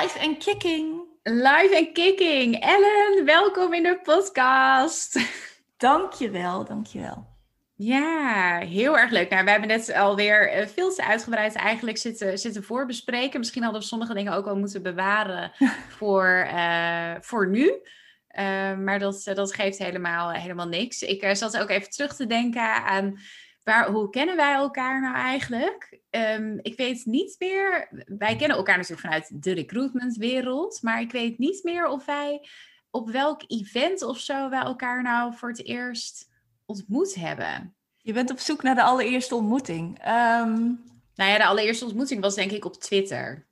Live en kicking. Live en kicking. Ellen, welkom in de podcast. Dankjewel, dankjewel. Ja, heel erg leuk. Nou, we hebben net alweer eh, veel te uitgebreid eigenlijk zitten, zitten voorbespreken. Misschien hadden we sommige dingen ook wel moeten bewaren voor, uh, voor nu. Uh, maar dat, dat geeft helemaal, helemaal niks. Ik zat ook even terug te denken aan waar, hoe kennen wij elkaar nou eigenlijk? Um, ik weet niet meer. Wij kennen elkaar natuurlijk vanuit de recruitmentwereld. Maar ik weet niet meer of wij op welk event of zo wij elkaar nou voor het eerst ontmoet hebben. Je bent op zoek naar de allereerste ontmoeting. Um... Nou ja, de allereerste ontmoeting was denk ik op Twitter.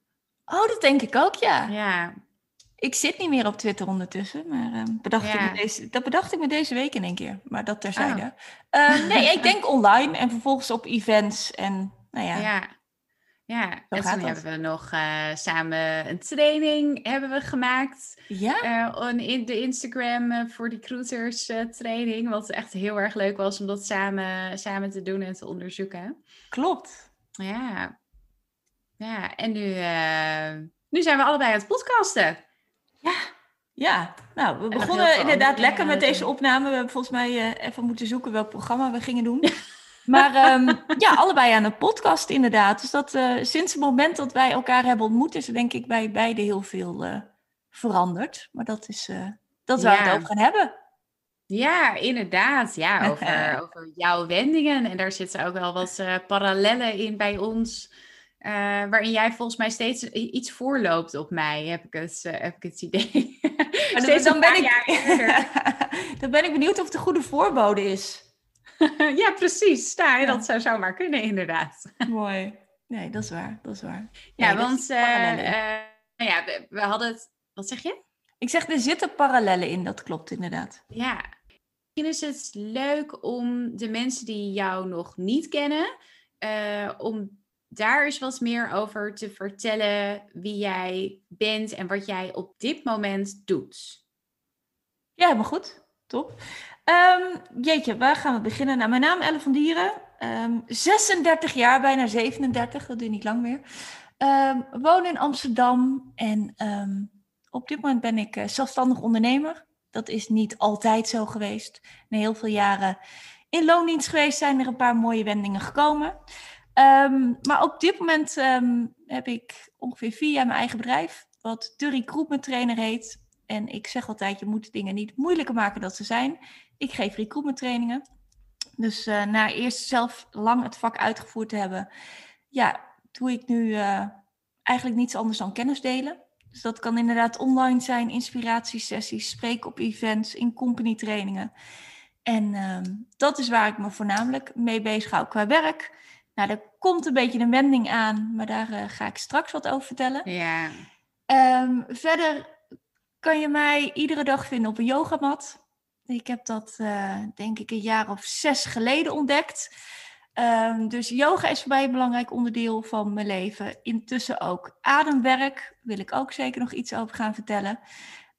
Oh, dat denk ik ook, ja. Ja. Ik zit niet meer op Twitter ondertussen, maar um, bedacht ik me deze, dat bedacht ik me deze week in één keer. Maar dat terzijde. Oh. Uh, nee, ik denk online en vervolgens op events en nou ja. Ja, ja. en toen hebben we nog uh, samen een training hebben we gemaakt. Ja. Uh, in de Instagram voor die recruiters training. Wat echt heel erg leuk was om dat samen, samen te doen en te onderzoeken. Klopt. Ja. Ja, en nu, nu zijn we allebei aan het podcasten. Ja, ja. Nou, we begonnen inderdaad lekker met deze opname. We hebben volgens mij uh, even moeten zoeken welk programma we gingen doen. Maar um, ja, allebei aan een podcast inderdaad. Dus dat uh, sinds het moment dat wij elkaar hebben ontmoet, is er denk ik bij beide heel veel uh, veranderd. Maar dat is, dat waar we het over gaan hebben. Ja, inderdaad. Ja, over, over jouw wendingen. En daar zitten ook wel wat parallellen in bij ons. Uh, waarin jij volgens mij steeds iets voorloopt op mij, heb ik het, uh, heb ik het idee. steeds dan, ben ik, dan ben ik benieuwd of het een goede voorbode is. ja, precies. Ja. Dat zou zomaar kunnen, inderdaad. Mooi. Nee, dat is waar. Dat is waar. Ja, want uh, nou ja, we, we, hadden het... Wat zeg je? Ik zeg, er zitten parallellen in. Dat klopt inderdaad. Ja. Misschien is het leuk om de mensen die jou nog niet kennen... om daar eens wat meer over te vertellen wie jij bent en wat jij op dit moment doet. Ja, helemaal goed. Top. Um, jeetje, waar gaan we beginnen? Nou, mijn naam Elle van Dieren. Um, 36 jaar, bijna 37, dat duurt niet lang meer. Um, woon in Amsterdam en op dit moment ben ik uh, zelfstandig ondernemer. Dat is niet altijd zo geweest. Na heel veel jaren in loondienst geweest zijn er een paar mooie wendingen gekomen. Um, maar op dit moment um, heb ik ongeveer vier jaar mijn eigen bedrijf, wat de recruitment trainer heet. En ik zeg altijd, je moet dingen niet moeilijker maken dan ze zijn. Ik geef recruitment trainingen. Dus uh, na eerst zelf lang het vak uitgevoerd te hebben, ja, doe ik nu uh, eigenlijk niets anders dan kennis delen. Dus dat kan inderdaad online zijn, inspiratiesessies, spreken op events, in company trainingen. En um, dat is waar ik me voornamelijk mee bezig hou qua werk. Nou, er komt een beetje een wending aan, maar daar uh, ga ik straks wat over vertellen. Ja. Um, verder kan je mij iedere dag vinden op een yogamat. Ik heb dat uh, denk ik een jaar of zes geleden ontdekt. Um, dus yoga is voor mij een belangrijk onderdeel van mijn leven. Intussen ook ademwerk, wil ik ook zeker nog iets over gaan vertellen.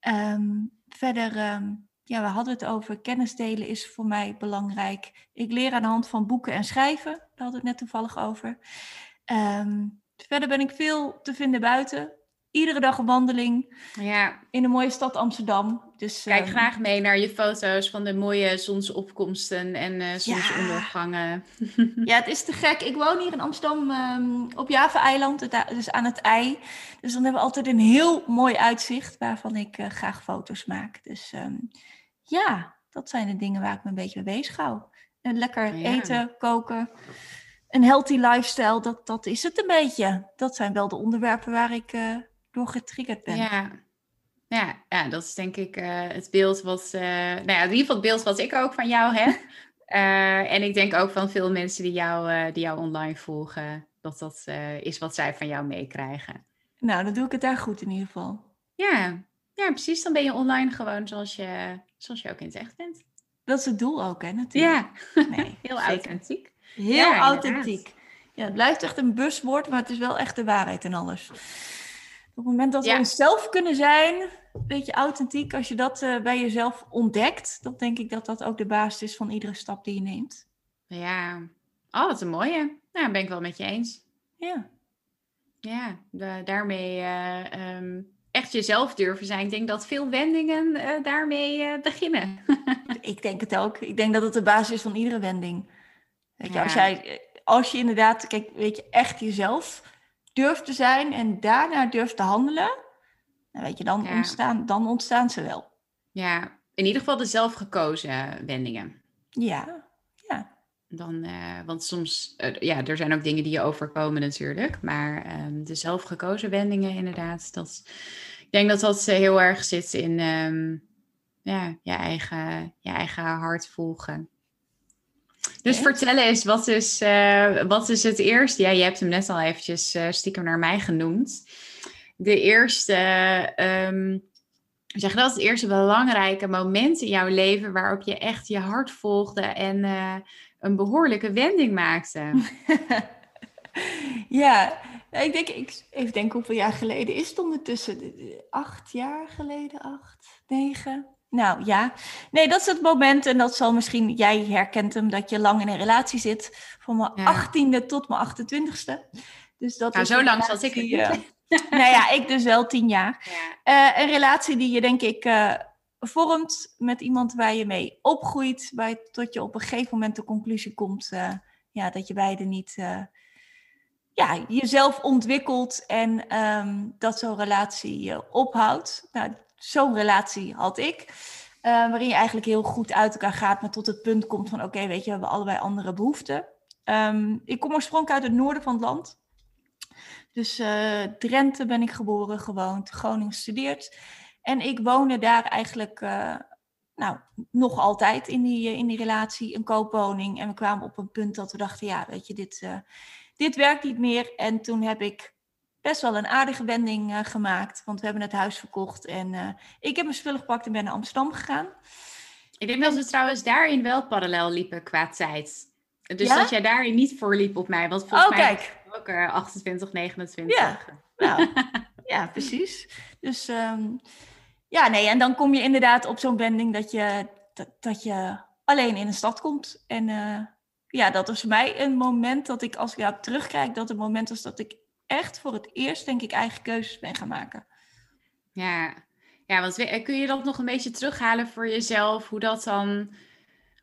Um, verder ja, we hadden het over kennis delen is voor mij belangrijk. Ik leer aan de hand van boeken en schrijven. Daar hadden we het net toevallig over. Um, verder ben ik veel te vinden buiten. Iedere dag een wandeling. Ja. In de mooie stad Amsterdam. Dus, Kijk um, graag mee naar je foto's van de mooie zonsopkomsten en uh, zonsondergangen. Ja. ja, het is te gek. Ik woon hier in Amsterdam um, op Java-eiland, dus aan het ei. Dus dan hebben we altijd een heel mooi uitzicht waarvan ik uh, graag foto's maak. Dus ja, dat zijn de dingen waar ik me een beetje mee bezig hou. En lekker ja. eten, koken, een healthy lifestyle, dat, dat is het een beetje. Dat zijn wel de onderwerpen waar ik uh, door getriggerd ben. Ja. Ja, ja, dat is denk ik uh, het beeld wat, uh, nou ja, in ieder geval het beeld wat ik ook van jou heb. en ik denk ook van veel mensen die jou, die jou online volgen. dat dat eh, is wat zij van jou meekrijgen. Nou, dan doe ik het daar goed in ieder geval. Ja, ja, precies. Dan ben je online gewoon zoals je, zoals je ook in het echt bent. Dat is het doel ook, hè, natuurlijk. Ja, nee, heel zeker. authentiek. Heel ja, authentiek. Ja, het blijft echt een buswoord, maar het is wel echt de waarheid en alles. Op het moment dat we onszelf kunnen zijn, een beetje authentiek, als je dat uh, bij jezelf ontdekt, dan denk ik dat dat ook de basis is van iedere stap die je neemt. Ja, oh, wat een mooie. Nou, ben ik wel met je eens. Ja. Ja, de, daarmee uh, um, echt jezelf durven zijn. Ik denk dat veel wendingen uh, daarmee beginnen. ik denk het ook. Ik denk dat het de basis is van iedere wending. Weet je, als, jij, als je inderdaad, kijk, weet je, echt jezelf durft te zijn en daarna durft te handelen, dan weet je, dan, ontstaan, dan ontstaan ze wel. Ja, in ieder geval de zelfgekozen wendingen. Ja. Dan, uh, want soms, uh, ja, er zijn ook dingen die je overkomen natuurlijk, maar um, de zelfgekozen wendingen inderdaad, dat, ik denk dat dat uh, heel erg zit in um, ja, je, eigen, je eigen hart volgen. Dus vertel eens, wat is, uh, wat is het eerste? Ja, je hebt hem net al eventjes stiekem naar mij genoemd. De eerste, um, zeg dat, het eerste belangrijke moment in jouw leven waarop je echt je hart volgde en uh, een behoorlijke wending maakte. ja, ik denk, ik even denken hoeveel jaar geleden is het ondertussen? Acht jaar geleden, acht, negen? Nou ja, nee, dat is het moment. En dat zal misschien, jij herkent hem, dat je lang in een relatie zit. Van mijn achttiende tot mijn 28ste. Dus dat nou, is zo lang zat ik het uh, Nou ja, ik dus wel tien jaar. Ja. Uh, een relatie die je denk ik uh, vormt met iemand waar je mee opgroeit. Je, tot je op een gegeven moment de conclusie komt ja, dat je beide niet ja, jezelf ontwikkelt en um, dat zo'n relatie ophoudt. Nou, zo'n relatie had ik. Uh, waarin je eigenlijk heel goed uit elkaar gaat, maar tot het punt komt van: oké, weet je, we hebben allebei andere behoeften. Um, ik kom oorspronkelijk uit het noorden van het land. Dus uh, Drenthe ben ik geboren, gewoond, Groningen gestudeerd. En ik woonde daar eigenlijk, uh, nou, nog altijd in die, in die relatie, een koopwoning. En we kwamen op een punt dat we dachten: ja, weet je, dit, dit werkt niet meer. En toen heb ik best wel een aardige wending uh, gemaakt. Want we hebben het huis verkocht en ik heb mijn spullen gepakt en ben naar Amsterdam gegaan. Ik denk dat we trouwens daarin wel parallel liepen qua tijd. Dus ja? dat jij daarin niet voorliep op mij. Want volgens oh, mij kijk. ook uh, 28, 29. Ja, nou, ja precies. Dus um, ja, nee, en dan kom je inderdaad op zo'n wending dat je, dat, je alleen in een stad komt. En uh, ja, dat was voor mij een moment dat ik, als ik daarop terugkijk, dat het moment was dat ik echt voor het eerst, denk ik, eigen keuzes ben gaan maken. Ja, ja want kun je dat nog een beetje terughalen voor jezelf, hoe dat dan,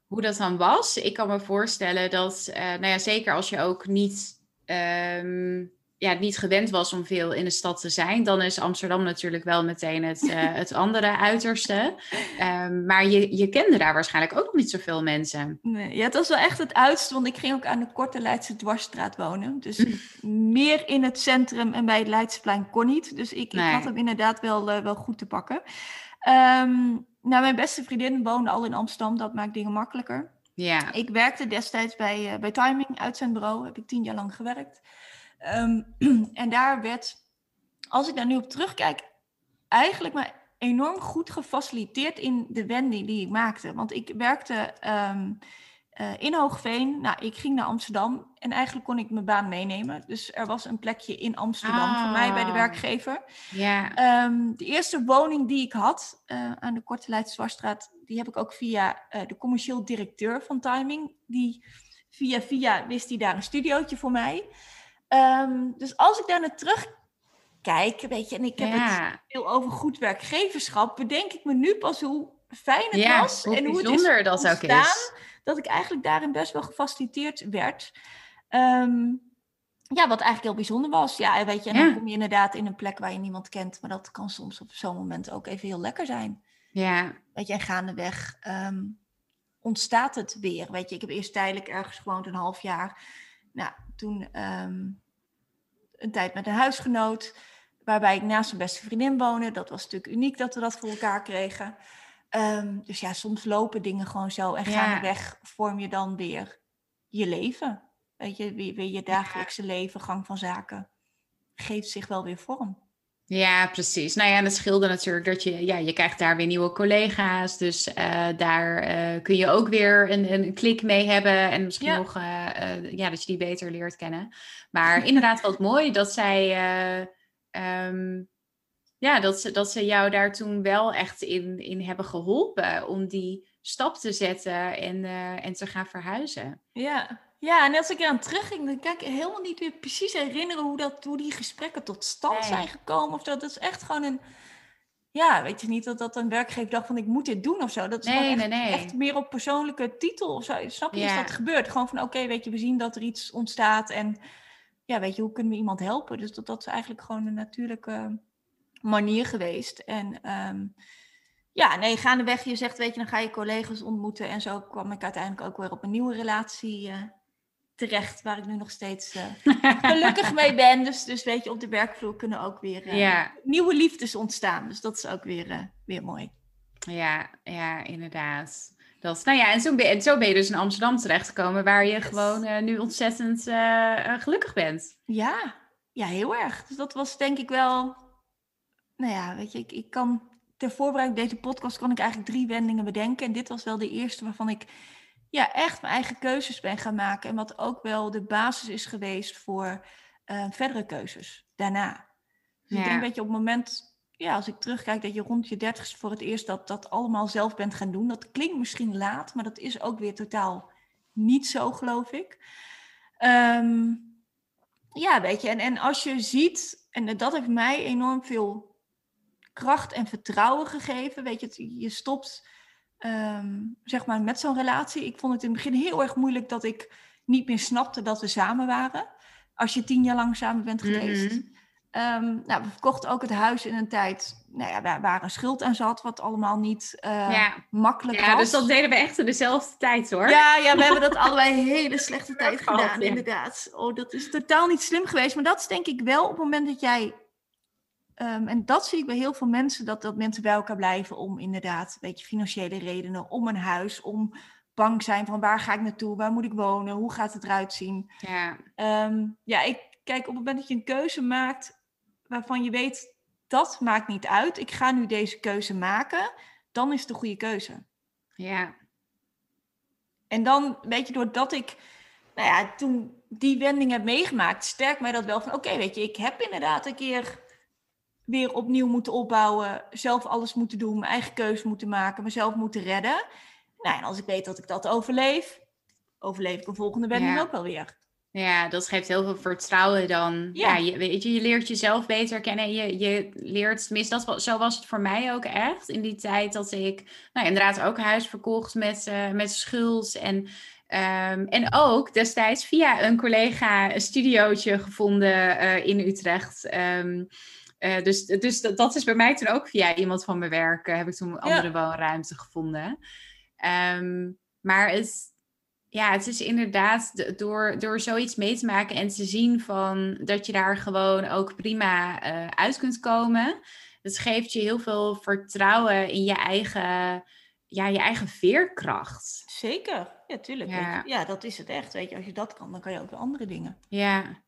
hoe dat dan was? Ik kan me voorstellen dat, uh, nou ja, zeker als je ook niet um, ja, niet gewend was om veel in de stad te zijn, dan is Amsterdam natuurlijk wel meteen het, uh, het andere uiterste. Um, maar je, je kende daar waarschijnlijk ook nog niet zoveel mensen. Nee, ja, het was wel echt het uitste, want ik ging ook aan de Korte Leidse Dwarsstraat wonen. Dus meer in het centrum en bij het Leidseplein kon niet. Dus ik, nee. ik had hem inderdaad wel, uh, wel goed te pakken. Um, nou, mijn beste vriendin woonde al in Amsterdam, dat maakt dingen makkelijker. Ja. Ik werkte destijds bij, uh, bij Timing, uit zijn bureau, heb ik tien jaar lang gewerkt. Um, en daar werd, als ik daar nu op terugkijk, eigenlijk maar enorm goed gefaciliteerd in de wending die ik maakte. Want ik werkte um, uh, in Hoogveen. Nou, ik ging naar Amsterdam en eigenlijk kon ik mijn baan meenemen. Dus er was een plekje in Amsterdam ah. voor mij bij de werkgever. Ja. Um, de eerste woning die ik had uh, aan de Korte Leidse Zwarstraat, die heb ik ook via uh, de commercieel directeur van Timing. Die via via wist hij daar een studiootje voor mij. Um, dus als ik daar naar terugkijk, weet je, en ik heb ja. het veel over goed werkgeverschap, bedenk ik me nu pas hoe fijn het ja, was en hoe het is dat ook is. dat ik eigenlijk daarin best wel gefaciliteerd werd. Um, ja, wat eigenlijk heel bijzonder was. Ja, weet je, en dan kom je inderdaad in een plek waar je niemand kent, maar dat kan soms op zo'n moment ook even heel lekker zijn. Ja. Weet je, en gaandeweg um, ontstaat het weer. Weet je, ik heb eerst tijdelijk ergens gewoond, een half jaar. Nou, toen um, een tijd met een huisgenoot, waarbij ik naast mijn beste vriendin woonde. Dat was natuurlijk uniek dat we dat voor elkaar kregen. Um, dus ja, soms lopen dingen gewoon zo en gaandeweg ja. vorm je dan weer je leven. Weet je, weer je dagelijkse leven, gang van zaken, geeft zich wel weer vorm. Ja, precies. Nou ja, en het scheelde natuurlijk dat je, ja, je krijgt daar weer nieuwe collega's. Dus uh, daar uh, kun je ook weer een, een klik mee hebben. En misschien ja. nog, uh, ja, dat je die beter leert kennen. Maar inderdaad, wat mooi dat zij, um, ja, dat ze, dat ze jou daar toen wel echt in, in hebben geholpen. Om die stap te zetten en, en te gaan verhuizen. Ja, ja, en als ik eraan terugging, dan kan ik helemaal niet weer precies herinneren hoe, dat, hoe die gesprekken tot stand nee. zijn gekomen. Of dat. dat is echt gewoon een. Ja, weet je niet dat dat een werkgever dacht van ik moet dit doen of zo. Dat is nee, echt, nee, nee. echt meer op persoonlijke titel of zo. Snap je? Ja. Is dat gebeurt? Gewoon van oké, okay, weet je, we zien dat er iets ontstaat. En ja, weet je, hoe kunnen we iemand helpen? Dus dat, dat is eigenlijk gewoon een natuurlijke manier geweest. En um, ja, nee, gaandeweg, je zegt, weet je, dan ga je collega's ontmoeten. En zo kwam ik uiteindelijk ook weer op een nieuwe relatie uh, terecht, waar ik nu nog steeds uh, gelukkig mee ben. Dus, dus weet je, op de werkvloer kunnen ook weer uh, ja. nieuwe liefdes ontstaan. Dus dat is ook weer, uh, weer mooi. Ja, ja, inderdaad. Dat, nou ja, en zo, ben, en zo ben je dus in Amsterdam terechtgekomen, waar je yes. gewoon nu ontzettend gelukkig bent. Ja, ja, heel erg. Dus dat was denk ik wel, nou ja, weet je, ik, ik kan ter voorbereiding deze podcast kon ik eigenlijk drie wendingen bedenken. En dit was wel de eerste waarvan ik ja, echt mijn eigen keuzes ben gaan maken. En wat ook wel de basis is geweest voor uh, verdere keuzes daarna. Dus ja. ik denk dat je op het moment, ja, als ik terugkijk, dat je rond je dertigste voor het eerst dat, dat allemaal zelf bent gaan doen. Dat klinkt misschien laat, maar dat is ook weer totaal niet zo, geloof ik. Um, ja, weet je, en, en als je ziet, en dat heeft mij enorm veel kracht en vertrouwen gegeven. Weet je, je stopt um, zeg maar met zo'n relatie. Ik vond het in het begin heel erg moeilijk dat ik niet meer snapte dat we samen waren. Als je tien jaar lang samen bent geweest. Mm -hmm. um, nou, we verkochten ook het huis in een tijd nou ja, waar, een schuld aan zat, wat allemaal niet uh, ja. makkelijk ja, was. Dus dat deden we echt in dezelfde tijd hoor. Ja, ja we hebben dat allebei hele slechte tijd gedaan, ja. inderdaad. Oh, dat is totaal niet slim geweest. Maar dat is denk ik wel op het moment dat jij Um, en dat zie ik bij heel veel mensen, dat, dat mensen bij elkaar blijven om inderdaad, een beetje financiële redenen, om een huis, om bang zijn van waar ga ik naartoe, waar moet ik wonen, hoe gaat het eruit zien. Ja, um, ja ik kijk op het moment dat je een keuze maakt waarvan je weet, dat maakt niet uit, ik ga nu deze keuze maken, dan is het de goede keuze. Ja. En dan, weet je, doordat ik, nou ja, toen die wending heb meegemaakt, sterkt mij dat wel van, oké, okay, weet je, ik heb inderdaad een keer weer opnieuw moeten opbouwen, zelf alles moeten doen, mijn eigen keuze moeten maken, mezelf moeten redden. Nou, en als ik weet dat ik dat overleef, overleef ik een volgende wending ja. ook wel weer. Ja, dat geeft heel veel vertrouwen dan. Ja, ja je, weet je, je leert jezelf beter kennen. Je, je leert, tenminste, dat, zo was het voor mij ook echt. In die tijd dat ik, nou inderdaad ook huis verkocht met, uh, met schuld. En, um, en ook destijds via een collega een studiootje gevonden uh, in Utrecht. Um, uh, dus dus dat, dat, is bij mij toen ook via iemand van mijn werk, uh, heb ik toen een andere ja. woonruimte gevonden. Um, maar het, ja, het is inderdaad door, door zoiets mee te maken en te zien van dat je daar gewoon ook prima uh, uit kunt komen. Dat geeft je heel veel vertrouwen in je eigen, ja, je eigen veerkracht. Zeker, ja, tuurlijk. Ja. ja, dat is het echt. Weet je, als je dat kan, dan kan je ook weer andere dingen. Ja.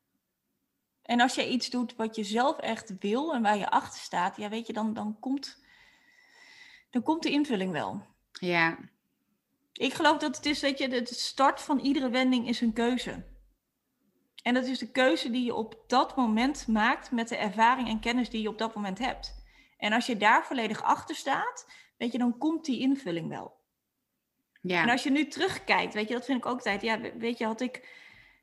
En als je iets doet wat je zelf echt wil en waar je achter staat, ja, weet je, dan, dan, komt, dan komt de invulling wel. Ja. Ik geloof dat het is, weet je, de start van iedere wending is een keuze. En dat is de keuze die je op dat moment maakt met de ervaring en kennis die je op dat moment hebt. En als je daar volledig achter staat, weet je, dan komt die invulling wel. Ja. En als je nu terugkijkt, weet je, dat vind ik ook tijd. Ja, weet je, had ik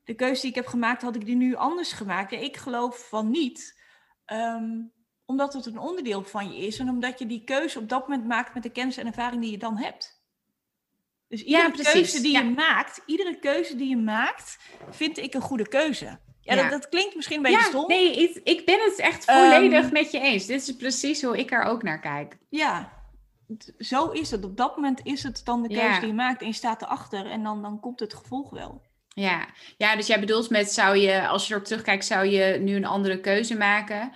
de keuze die ik heb gemaakt, had ik die nu anders gemaakt? Ik geloof van niet. Um, omdat het een onderdeel van je is en omdat je die keuze op dat moment maakt met de kennis en ervaring die je dan hebt. Dus iedere ja, keuze die ja. je maakt, iedere keuze die je maakt, vind ik een goede keuze. Ja, ja. Dat, dat, klinkt misschien een beetje stom. Nee, ik, ik, ben het echt volledig um, met je eens. Dit is precies hoe ik er ook naar kijk. Ja, zo is het. Op dat moment is het dan de keuze die je maakt en je staat erachter en dan, dan komt het gevolg wel. Ja. ja, dus jij bedoelt met zou je, als je erop terugkijkt, zou je nu een andere keuze maken?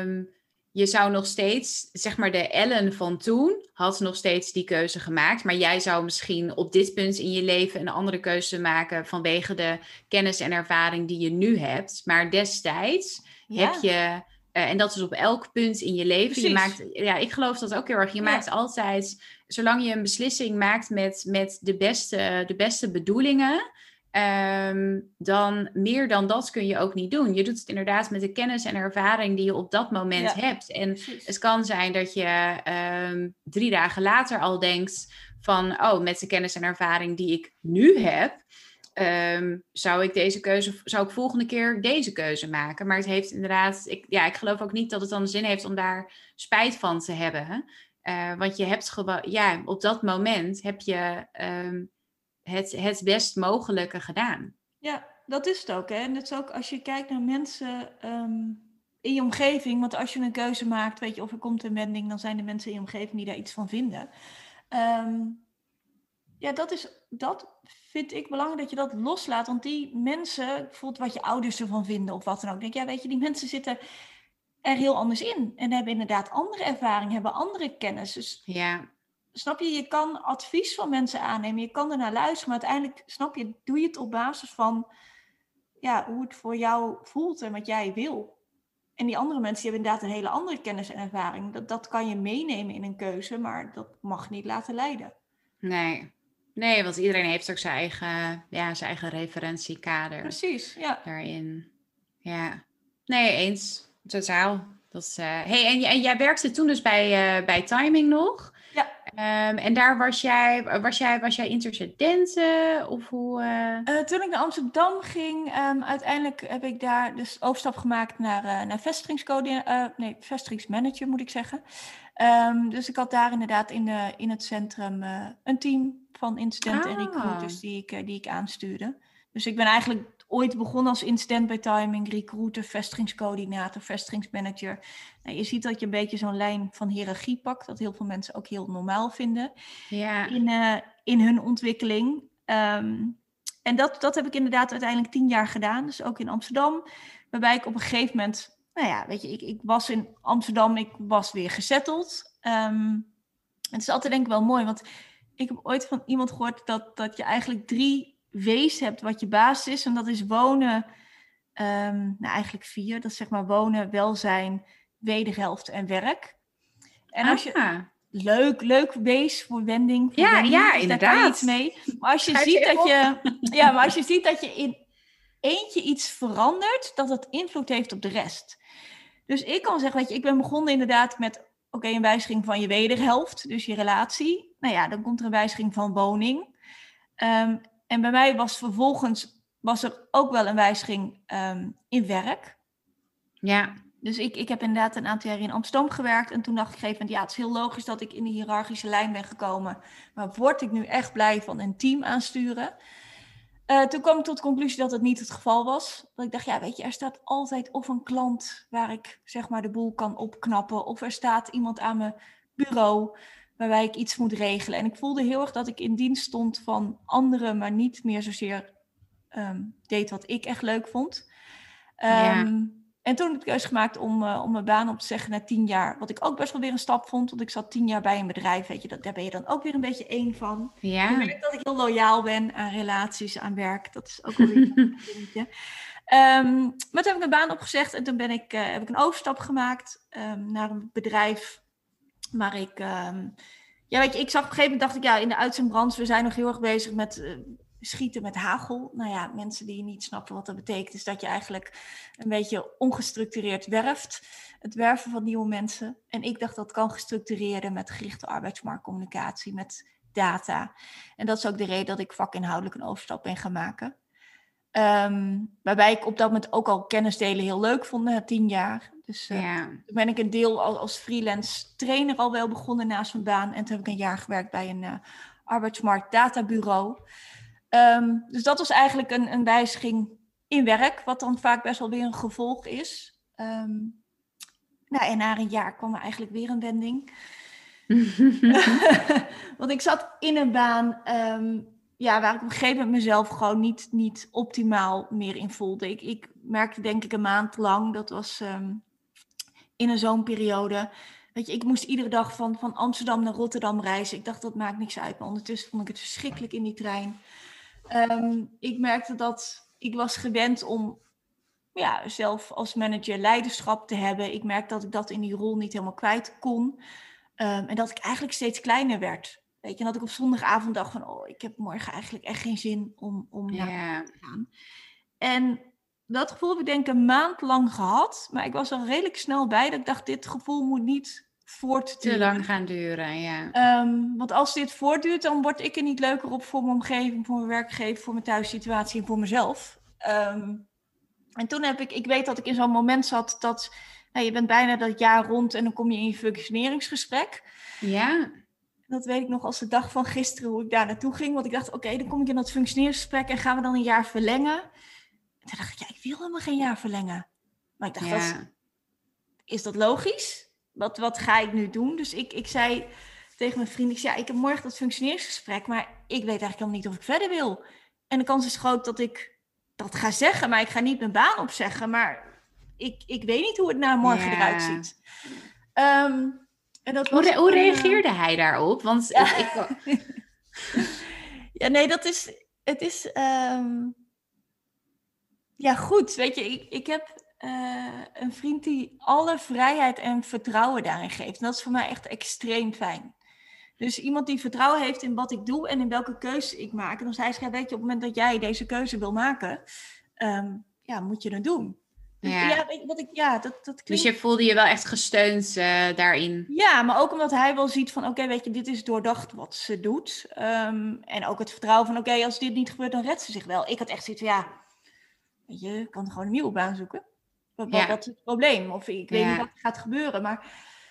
Um, je zou nog steeds, zeg maar, de Ellen van toen had nog steeds die keuze gemaakt. Maar jij zou misschien op dit punt in je leven een andere keuze maken vanwege de kennis en ervaring die je nu hebt. Maar destijds heb je, uh, en dat is op elk punt in je leven. Je maakt, ja, ik geloof dat ook heel erg. Je maakt altijd, zolang je een beslissing maakt met, met de, beste, de beste bedoelingen Ehm, dan meer dan dat kun je ook niet doen. Je doet het inderdaad met de kennis en ervaring die je op dat moment hebt. En het kan zijn dat je ehm, drie dagen later al denkt van, oh, met de kennis en ervaring die ik nu heb, ehm, zou ik deze keuze, zou ik volgende keer deze keuze maken. Maar het heeft inderdaad, ik, ja, ik geloof ook niet dat het dan zin heeft om daar spijt van te hebben. Uh, want je hebt gewoon, ja, op dat moment heb je het, het best mogelijke gedaan. Ja, dat is het ook. Hè? En dat is ook als je kijkt naar mensen ehm, in je omgeving. Want als je een keuze maakt, weet je, of er komt een wending, dan zijn de mensen in je omgeving die daar iets van vinden. Ehm, ja, dat, is, dat vind ik belangrijk dat je dat loslaat. Want die mensen, bijvoorbeeld wat je ouders ervan vinden of wat dan ook. Denk, ja, weet je, die mensen zitten er heel anders in. En hebben inderdaad andere ervaring, hebben andere kennis. Dus ja snap je, je kan advies van mensen aannemen, je kan er naar luisteren, maar uiteindelijk, snap je, doe je het op basis van ja, hoe het voor jou voelt en wat jij wil. En die andere mensen die hebben inderdaad een hele andere kennis en ervaring. Dat, dat kan je meenemen in een keuze, maar dat mag niet laten leiden. Nee. Nee, want iedereen heeft ook zijn eigen, ja, zijn eigen referentiekader. Precies, ja. Daarin. Ja. Nee, eens. Totaal. Dat is, uh... hey, en, en jij werkte toen dus bij, uh, bij Timing nog. Um, en daar was jij, was jij, was jij intercedente of hoe? Uh... Uh, toen ik naar Amsterdam ging, um, uiteindelijk heb ik daar dus overstap gemaakt naar, uh, naar vestigingscoördinator, nee, vestigingsmanager moet ik zeggen. Um, dus ik had daar inderdaad in, de, in het centrum een team van incidenten ah. en recruiters die ik, die ik aanstuurde. Dus ik ben eigenlijk ooit begonnen als incident bij timing, recruiter, vestigingscoördinator, vestigingsmanager. Nou, je ziet dat je een beetje zo'n lijn van hiërarchie pakt, dat heel veel mensen ook heel normaal vinden ja. in, uh, in hun ontwikkeling. Um, en dat, dat heb ik inderdaad uiteindelijk tien jaar gedaan, dus ook in Amsterdam, waarbij ik op een gegeven moment, nou ja, weet je, ik, ik was in Amsterdam, ik was weer gezetteld. Um, het is altijd denk ik wel mooi, want ik heb ooit van iemand gehoord dat, dat je eigenlijk drie wees hebt wat je basis is. En dat is wonen, um, nou eigenlijk vier. Dat is zeg maar wonen, welzijn, wederhelft en werk. En als je... Ah. Leuk, leuk wees voor wending. Voor ja, wending, ja, dus inderdaad. iets mee. Maar als je, ziet dat je, ja, maar als je ziet dat je in eentje iets verandert, dat het invloed heeft op de rest. Dus ik kan zeggen, weet je, ik ben begonnen inderdaad met, oké, een wijziging van je wederhelft, dus je relatie. Nou ja, dan komt er een wijziging van woning. Um, en bij mij was vervolgens was er ook wel een wijziging um, in werk. Ja. Dus ik, ik heb inderdaad een aantal jaar in Amsterdam gewerkt. En toen dacht ik gegeven ja, het is heel logisch dat ik in de hiërarchische lijn ben gekomen. Maar word ik nu echt blij van een team aansturen? Uh, toen kwam ik tot de conclusie dat het niet het geval was. Dat ik dacht, ja, weet je, er staat altijd of een klant waar ik zeg maar de boel kan opknappen. Of er staat iemand aan mijn bureau waarbij ik iets moet regelen. En ik voelde heel erg dat ik in dienst stond van anderen, maar niet meer zozeer um, deed wat ik echt leuk vond. Um, ja. En toen heb ik de keuze gemaakt om, uh, om mijn baan op te zeggen na tien jaar. Wat ik ook best wel weer een stap vond. Want ik zat tien jaar bij een bedrijf. Weet je, dat, daar ben je dan ook weer een beetje één van. Ja. Ik merk dat ik heel loyaal ben aan relaties, aan werk. Dat is ook wel weer een dingetje. Um, maar toen heb ik mijn baan opgezegd. En toen ben ik, uh, heb ik een overstap gemaakt um, naar een bedrijf maar ik, um, ja, weet je, ik zag op een gegeven moment, dacht ik, ja, in de uitzendbranche, we zijn nog heel erg bezig met uh, schieten met hagel. Nou ja, mensen die niet snappen wat dat betekent, is dat je eigenlijk een beetje ongestructureerd werft. Het werven van nieuwe mensen. En ik dacht dat kan gestructureerder met gerichte arbeidsmarktcommunicatie, met data. En dat is ook de reden dat ik vakinhoudelijk een overstap ben gaan maken. Um, waarbij ik op dat moment ook al kennis delen heel leuk vond na tien jaar. Dus uh, ja. toen ben ik een deel als, als, freelance trainer al wel begonnen naast mijn baan. En toen heb ik een jaar gewerkt bij een uh, arbeidsmarkt databureau. Um, dus dat was eigenlijk een, een, wijziging in werk, wat dan vaak best wel weer een gevolg is. Um, nou, en na een jaar kwam er eigenlijk weer een wending. Want ik zat in een baan um, ja, waar ik op een gegeven moment mezelf gewoon niet, niet optimaal meer in voelde. Ik, ik merkte denk ik een maand lang, dat was in een zo'n periode. Weet je, ik moest iedere dag van, van Amsterdam naar Rotterdam reizen. Ik dacht, dat maakt niks uit. Maar ondertussen vond ik het verschrikkelijk in die trein. Ehm, ik merkte dat ik was gewend om ja, zelf als manager leiderschap te hebben. Ik merkte dat ik dat in die rol niet helemaal kwijt kon. Ehm, en dat ik eigenlijk steeds kleiner werd. Weet je, en dat ik op zondagavond dacht van, oh, ik heb morgen eigenlijk echt geen zin om, om naar te gaan. En dat gevoel heb ik denk ik een maand lang gehad. Maar ik was al redelijk snel bij dat ik dacht, dit gevoel moet niet voortduren. Te lang gaan duren, ja. Um, want als dit voortduurt, dan word ik er niet leuker op voor mijn omgeving, voor mijn werkgever, voor mijn thuissituatie en voor mezelf. Um, en toen heb ik, ik weet dat ik in zo'n moment zat dat nou, je bent bijna dat jaar rond en dan kom je in je functioneringsgesprek. Ja. Dat weet ik nog als de dag van gisteren hoe ik daar naartoe ging. Want ik dacht, oké, dan kom ik in dat functioneringsgesprek en gaan we dan een jaar verlengen. En toen dacht ik, ja, ik wil helemaal geen jaar verlengen. Maar ik dacht, ja. dat, is dat logisch? Wat, wat ga ik nu doen? Dus ik, ik zei tegen mijn vriend, ik zei, ja, ik heb morgen dat functioneringsgesprek, maar ik weet eigenlijk helemaal niet of ik verder wil. En de kans is groot dat ik dat ga zeggen, maar ik ga niet mijn baan opzeggen. Maar ik, ik weet niet hoe het na morgen eruit ziet. Ehm, en dat hoe, hoe reageerde hij daarop? Want ja. Ik, ja, nee, dat is. Het is. Ehm, ja, goed. Weet je, ik, ik heb uh, een vriend die alle vrijheid en vertrouwen daarin geeft. En dat is voor mij echt extreem fijn. Dus iemand die vertrouwen heeft in wat ik doe en in welke keuze ik maak. En dan zei ze, weet je, op het moment dat jij deze keuze wil maken, um, ja, moet je dat doen. Dus, ja, ja, wat ik, ja dat, dat klinkt... Dus je voelde je wel echt gesteund uh, daarin? Ja, maar ook omdat hij wel ziet van, oké, weet je, dit is doordacht wat ze doet. Um, en ook het vertrouwen van, oké, als dit niet gebeurt, dan redt ze zich wel. Ik had echt zoiets van, ja, weet je, kan gewoon een nieuwe baan zoeken. Wat, ja. wat is het probleem? Of ik weet niet wat gaat gebeuren, maar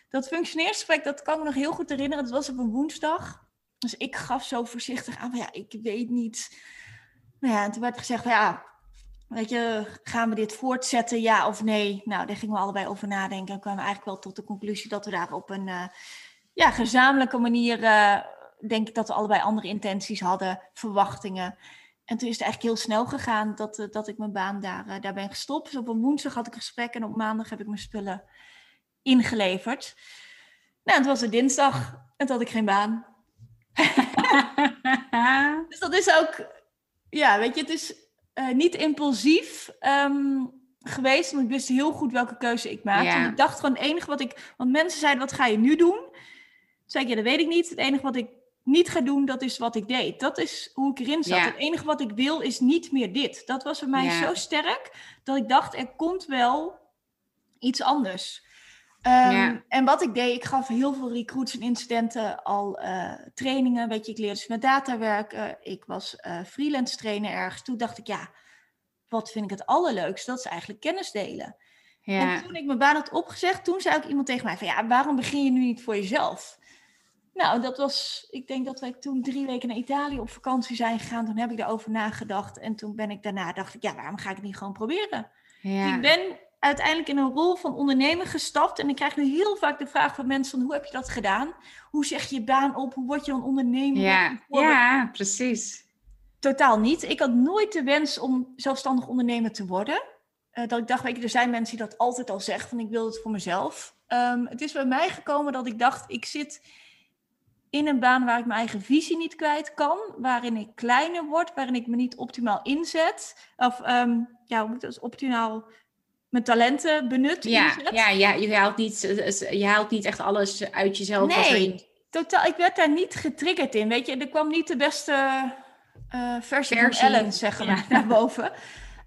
dat functioneersgesprek, dat kan ik me nog heel goed herinneren. Het was op een woensdag. Dus ik gaf zo voorzichtig aan, ja, ik weet niet. Nou ja, en toen werd gezegd, ja, weet je, gaan we dit voortzetten, ja of nee? Nou, daar gingen we allebei over nadenken en kwamen eigenlijk wel tot de conclusie dat we daar op een uh, ja, gezamenlijke manier, uh, denk ik dat we allebei andere intenties hadden, verwachtingen. En toen is het eigenlijk heel snel gegaan dat, uh, dat ik mijn baan daar, daar ben gestopt. Dus op een woensdag had ik een gesprek en op maandag heb ik mijn spullen ingeleverd. Nou, het was een dinsdag en toen had ik geen baan. dus dat is ook, ja, weet je, het is uh, niet impulsief um, geweest, want ik wist heel goed welke keuze ik maakte. Ja. ik dacht gewoon het enige wat ik, want mensen zeiden, wat ga je nu doen? Toen zei ik, ja, dat weet ik niet. Het enige wat ik niet ga doen, dat is wat ik deed. Dat is hoe ik erin zat. Ja. Het enige wat ik wil is niet meer dit. Dat was voor mij ja. zo sterk dat ik dacht, er komt wel iets anders. Um, ja. En wat ik deed, ik gaf heel veel recruits en incidenten al uh, trainingen. Weet je, ik leerde dus met data werken. Ik was uh, freelance trainer ergens. Toen dacht ik, ja, wat vind ik het allerleukste? Dat is eigenlijk kennis delen. Ja. En toen ik mijn baan had opgezegd, toen zei ook iemand tegen mij van, ja, waarom begin je nu niet voor jezelf? Nou, dat was, ik denk dat wij toen drie weken naar Italië op vakantie zijn gegaan. Toen heb ik daarover nagedacht. En toen ben ik daarna, dacht ik, ja, waarom ga ik het niet gewoon proberen? Ja. Ik ben uiteindelijk in een rol van ondernemer gestapt. En ik krijg nu heel vaak de vraag van mensen: van, hoe heb je dat gedaan? Hoe zeg je je baan op? Hoe word je dan ondernemer? Ja, ja precies. Totaal niet. Ik had nooit de wens om zelfstandig ondernemer te worden. Uh, dat ik dacht, weet je, er zijn mensen die dat altijd al zeggen: van ik wil het voor mezelf. Um, het is bij mij gekomen dat ik dacht: ik zit in een baan waar ik mijn eigen visie niet kwijt kan, waarin ik kleiner word, waarin ik me niet optimaal inzet. Of um, ja, hoe moet ik dat optimaal mijn talenten benut. Ja, ja, ja je, haalt niet, je haalt niet echt alles uit jezelf. Nee, totaal. Ik werd daar niet getriggerd in. Weet je, er kwam niet de beste uh, versie, versie, van Ellen, zeggen ja. naar boven.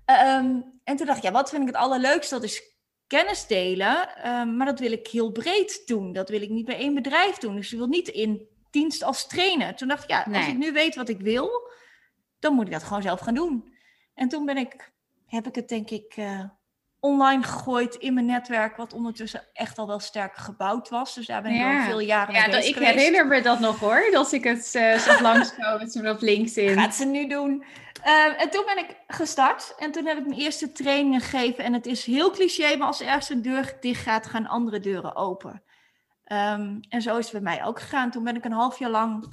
Um, en toen dacht ik, ja, wat vind ik het allerleukste? Dat is kennis delen. Um, maar dat wil ik heel breed doen. Dat wil ik niet bij één bedrijf doen. Dus ik wil niet in dienst als trainer. Toen dacht ik, ja, nee. als ik nu weet wat ik wil, dan moet ik dat gewoon zelf gaan doen. En toen ben ik, heb ik het denk ik uh, online gegooid in mijn netwerk, wat ondertussen echt al wel sterk gebouwd was. Dus daar ben ik ja. al veel jaren ja, mee ik herinner me dat nog hoor, dat ik het uh, zag langskomen op LinkedIn. Gaat ze nu doen. Uh, en toen ben ik gestart en toen heb ik mijn eerste trainingen gegeven. En het is heel cliché, maar als er ergens een deur dicht gaat, gaan andere deuren open. Um, en zo is het bij mij ook gegaan. Toen ben ik een half jaar lang,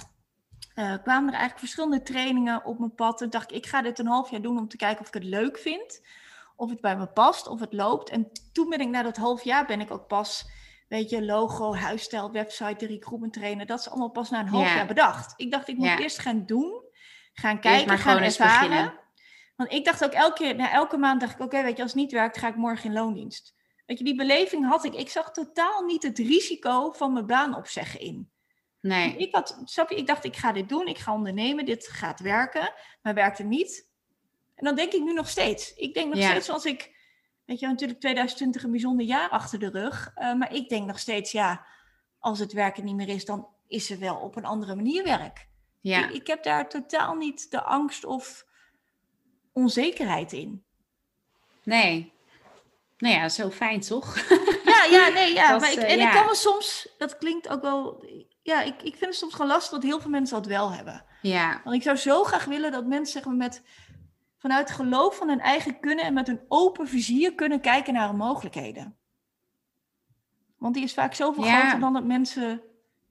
uh, kwamen er eigenlijk verschillende trainingen op mijn pad. En dacht ik, ik ga dit een half jaar doen om te kijken of ik het leuk vind of het bij me past, of het loopt. En toen ben ik na dat half jaar ben ik ook pas, weet je, logo, huisstijl, website, de recruitment trainer, dat is allemaal pas na een half jaar bedacht. Ik dacht, ik moet eerst gaan doen, gaan kijken, gaan ervaren. Want ik dacht ook elke keer, na elke maand dacht ik, oké, weet je, als het niet werkt, ga ik morgen in loondienst. Weet je, die beleving had ik. Ik zag totaal niet het risico van mijn baan opzeggen in. Nee. Ik, had, snap je, ik dacht, ik ga dit doen, ik ga ondernemen, dit gaat werken, maar werkte niet. En dan denk ik nu nog steeds. Ik denk nog steeds zoals ik, weet je, natuurlijk 2020 een bijzonder jaar achter de rug, uh, maar ik denk nog steeds, ja, als het werken niet meer is, dan is er wel op een andere manier werk. Ja. Ik, ik heb daar totaal niet de angst of onzekerheid in. Nee. Nou ja, zo fijn toch? Ja, ja, nee, ja. maar ik, eh, en ik kan me soms, dat klinkt ook wel, ja, ik, ik vind het soms gewoon lastig dat heel veel mensen dat wel hebben. Ja. Want ik zou zo graag willen dat mensen zeg maar, met, vanuit geloof van hun eigen kunnen en met een open vizier kunnen kijken naar hun mogelijkheden. Want die is vaak zoveel groter dan dat mensen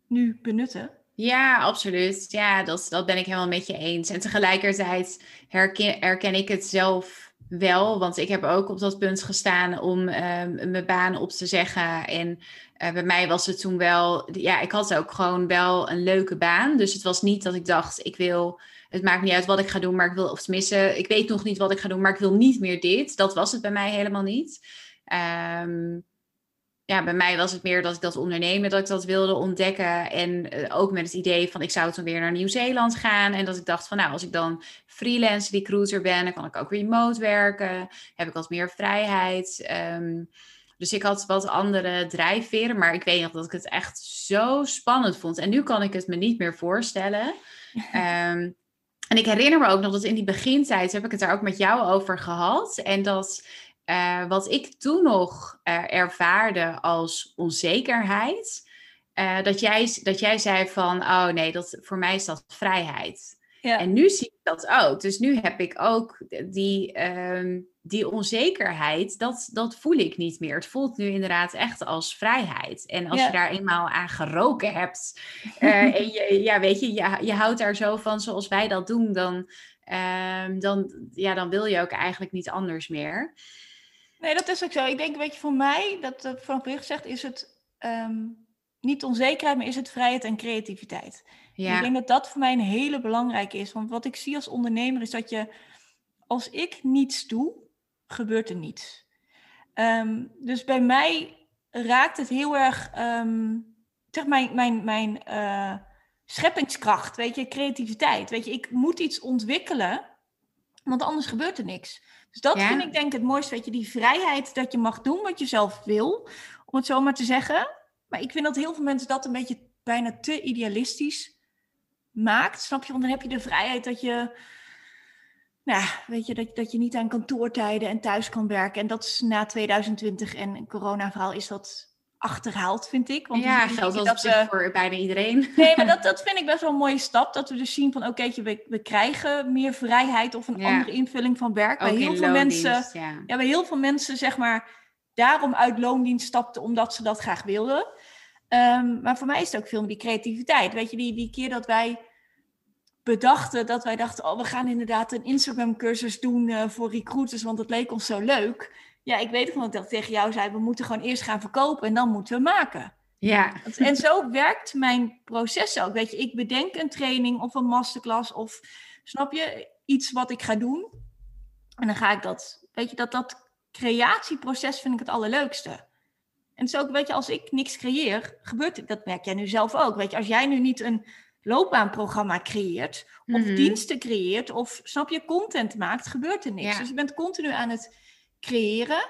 nu benutten. Ja, absoluut. Ja, dat, dat ben ik helemaal met je eens. En tegelijkertijd herken, herken ik het zelf wel, want ik heb ook op dat punt gestaan om ehm, mijn baan op te zeggen. En uh, bij mij was het toen wel, ja, ik had ook gewoon wel een leuke baan. Dus het was niet dat ik dacht, ik wil, het maakt niet uit wat ik ga doen, maar ik wil, of tenminste, ik weet nog niet wat ik ga doen, maar ik wil niet meer dit. Dat was het bij mij helemaal niet. Um, ja, bij mij was het meer dat ik dat ondernemen, dat ik dat wilde ontdekken. En uh, ook met het idee van ik zou toen weer naar Nieuw-Zeeland gaan. En dat ik dacht van nou, als ik dan freelance recruiter ben, dan kan ik ook remote werken. Heb ik wat meer vrijheid. Um, dus ik had wat andere drijfveren. Maar ik weet nog dat ik het echt zo spannend vond. En nu kan ik het me niet meer voorstellen. um, en ik herinner me ook nog dat in die begintijd heb ik het daar ook met jou over gehad. En dat uh, wat ik toen nog uh, ervaarde als onzekerheid, uh, dat, jij, dat jij zei van, oh nee, dat, voor mij is dat vrijheid. Ja. En nu zie ik dat ook. Dus nu heb ik ook die, um, die onzekerheid, dat, dat voel ik niet meer. Het voelt nu inderdaad echt als vrijheid. En als ja. je daar eenmaal aan geroken hebt, en je, ja, weet je, je, je houdt daar zo van zoals wij dat doen, dan, um, dan, ja, dan wil je ook eigenlijk niet anders meer. Nee, dat is ook zo. Ik denk, weet je, voor mij, dat uh, vanaf begin gezegd, is het um, niet onzekerheid, maar is het vrijheid en creativiteit. Ja. Ik denk dat dat voor mij een hele belangrijke is. Want wat ik zie als ondernemer is dat je, als ik niets doe, gebeurt er niets. Um, dus bij mij raakt het heel erg, um, zeg mijn, mijn, mijn uh, scheppingskracht, weet je, creativiteit. Weet je, ik moet iets ontwikkelen, want anders gebeurt er niks. Dus dat ja. vind ik denk ik het mooiste, weet je, die vrijheid dat je mag doen wat je zelf wil, om het zo maar te zeggen. Maar ik vind dat heel veel mensen dat een beetje bijna te idealistisch maakt, snap je? Want dan heb je de vrijheid dat je, nou, weet je, dat, dat je niet aan kantoortijden en thuis kan werken. En dat is na 2020 en corona-verhaal is dat achterhaald, vind ik. Want ja, geldt dat, dat voor bijna iedereen. Nee, maar dat, dat vind ik best wel een mooie stap. Dat we dus zien van, oké, we, we krijgen meer vrijheid of een ja. andere invulling van werk. Ook bij heel veel mensen, ja. ja. bij heel veel mensen, zeg maar, daarom uit loondienst stapten, omdat ze dat graag wilden. Um, maar voor mij is het ook veel meer die creativiteit. Weet je, die, die keer dat wij bedachten, dat wij dachten, oh, we gaan inderdaad een Instagram-cursus doen uh, voor recruiters, want het leek ons zo leuk. Ja, ik weet nog dat ik tegen jou zei, we moeten gewoon eerst gaan verkopen en dan moeten we maken. Ja. En zo werkt mijn proces ook. Weet je, ik bedenk een training of een masterclass of, snap je, iets wat ik ga doen. En dan ga ik dat, weet je, dat, dat creatieproces vind ik het allerleukste. En zo ook, weet je, als ik niks creëer, gebeurt het, dat merk jij nu zelf ook. Weet je, als jij nu niet een loopbaanprogramma creëert, of mm -hmm. diensten creëert, of snap je, content maakt, gebeurt er niks. Ja. Dus je bent continu aan het creëren.